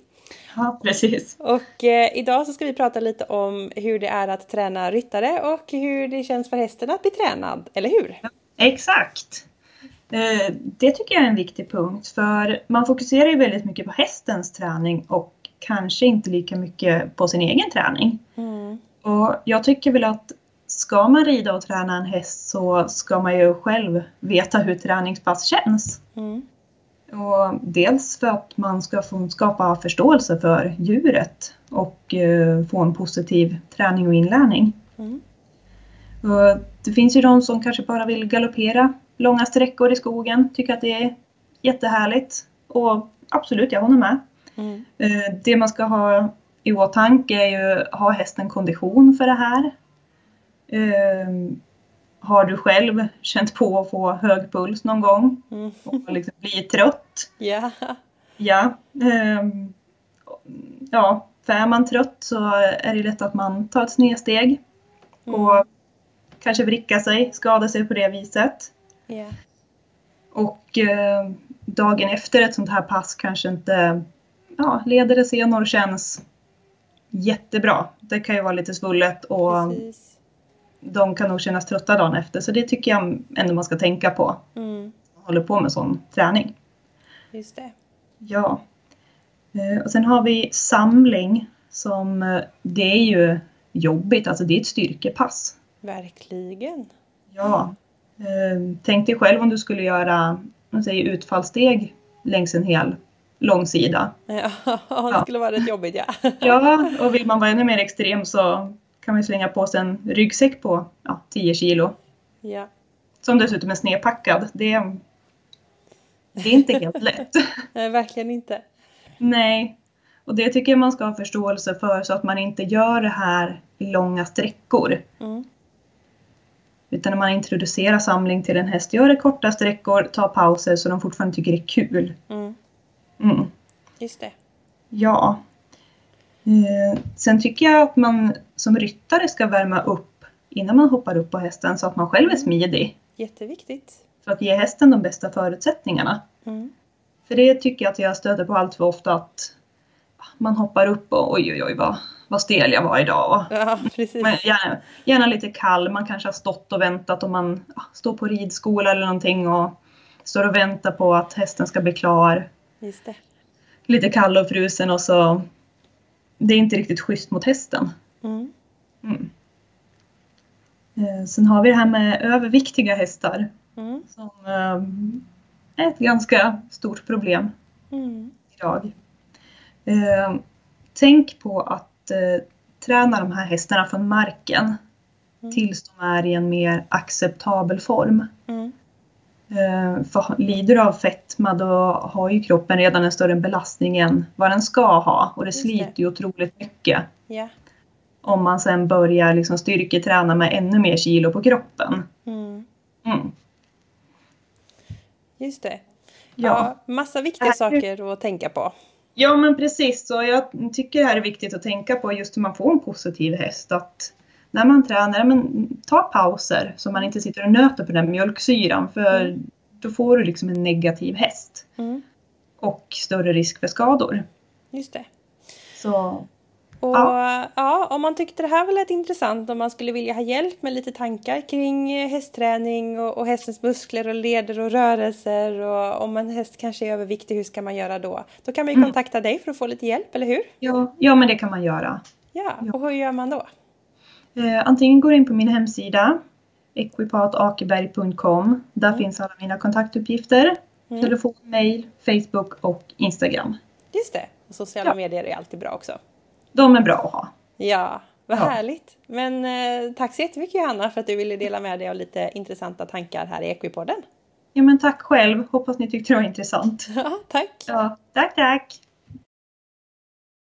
Ja, precis. Och eh, idag så ska vi prata lite om hur det är att träna ryttare och hur det känns för hästen att bli tränad, eller hur? Exakt. Eh, Det tycker jag är en viktig punkt för man fokuserar ju väldigt mycket på hästens träning och kanske inte lika mycket på sin egen träning. Mm. Och jag tycker väl att ska man rida och träna en häst så ska man ju själv veta hur träningspass känns. Mm. Och dels för att man ska få skapa förståelse för djuret och eh, få en positiv träning och inlärning. Mm. Och det finns ju de som kanske bara vill galoppera långa sträckor i skogen, tycker att det är jättehärligt. Och absolut, jag håller med. Mm. Eh, Det man ska ha i åtanke är ju, har hästen kondition för det här? Eh, Har du själv känt på att få hög puls någon gång Mm. och liksom bli trött? Ja. Ja. ehm, Ja, för är man trött så är det lätt att man tar ett snedsteg och kanske vrickar sig, skadar sig på det viset. Ja. Och eh, dagen efter ett sånt här pass kanske inte ja, leder och senor känns jättebra. Det kan ju vara lite svullet och Precis. De kan nog kännas trötta dagen efter. Så det tycker jag ändå man ska tänka på. Mm. man håller på med sån träning. Just det. Ja. Eh, Och sen har vi samling som eh, det är ju jobbigt, alltså det är ett styrkepass. Verkligen. Ja. Eh, Tänk dig själv om du skulle göra säger, utfallssteg längs en hel långsida. Ja, det skulle vara rätt jobbigt ja. Ja, och vill man vara ännu mer extrem så kan man slänga på sig en ryggsäck på ja, 10 kilo. Ja. Som dessutom är snedpackad. Det är, det är inte helt lätt. Nej, verkligen inte. Nej, och det tycker jag man ska ha förståelse för så att man inte gör det här i långa sträckor. Mm. Utan när man introducerar samling till en häst, gör det korta sträckor, ta pauser så de fortfarande tycker det är kul. Mm. Mm. Just det. Ja. Eh, sen tycker jag att man som ryttare ska värma upp innan man hoppar upp på hästen så att man själv är smidig. Jätteviktigt. För att ge hästen de bästa förutsättningarna. Mm. För det tycker jag att jag stöter på allt för ofta att man hoppar upp och oj oj oj vad, vad stel jag var idag. Ja, precis. Men gärna, gärna lite kall, man kanske har stått och väntat om man ja, står på ridskola eller någonting och står och väntar på att hästen ska bli klar. Just det. Lite kall och frusen och så det är inte riktigt schysst mot hästen. Mm. Mm. Eh, Sen har vi det här med överviktiga hästar Mm. som eh, är ett ganska stort problem Mm. idag. Eh, tänk på att eh, träna de här hästarna från marken Mm. tills de är i en mer acceptabel form. Mm. Eh, för lider du av fetma då har ju kroppen redan en större belastning än vad den ska ha och det Just sliter ju otroligt mycket Ja. Om man sen börjar liksom styrketräna med ännu mer kilo på kroppen. Mm. Mm. Just det. Ja. Ja, massa viktiga saker att tänka på. Ja men precis, så jag tycker det här är viktigt att tänka på just hur man får en positiv häst. Att när man tränar, men ta pauser så man inte sitter och nöter på den mjölksyran för då får du liksom en negativ häst Mm. och större risk för skador. Just det. Så Och ja. om man tyckte det här var lite intressant, om man skulle vilja ha hjälp med lite tankar kring eh, hästträning och, och hästens muskler och leder och rörelser och om en häst kanske är överviktig, hur ska man göra då? Då kan man ju Mm. kontakta dig för att få lite hjälp, eller hur? ja, ja men det kan man göra. Ja, Ja. och hur gör man då? Eh, antingen går in på min hemsida equipatakeberg.com. Där finns alla mina kontaktuppgifter. Mm. Telefon, mail, Facebook och Instagram. Just det, och sociala Ja. medier är alltid bra också. De är bra att ha. Ja, vad Ja. härligt! Men eh, tack så jättemycket Johanna för att du ville dela med dig av lite intressanta tankar här i Equipodden. Ja men tack själv. Hoppas ni tyckte det var intressant. Ja, tack! Ja, tack tack!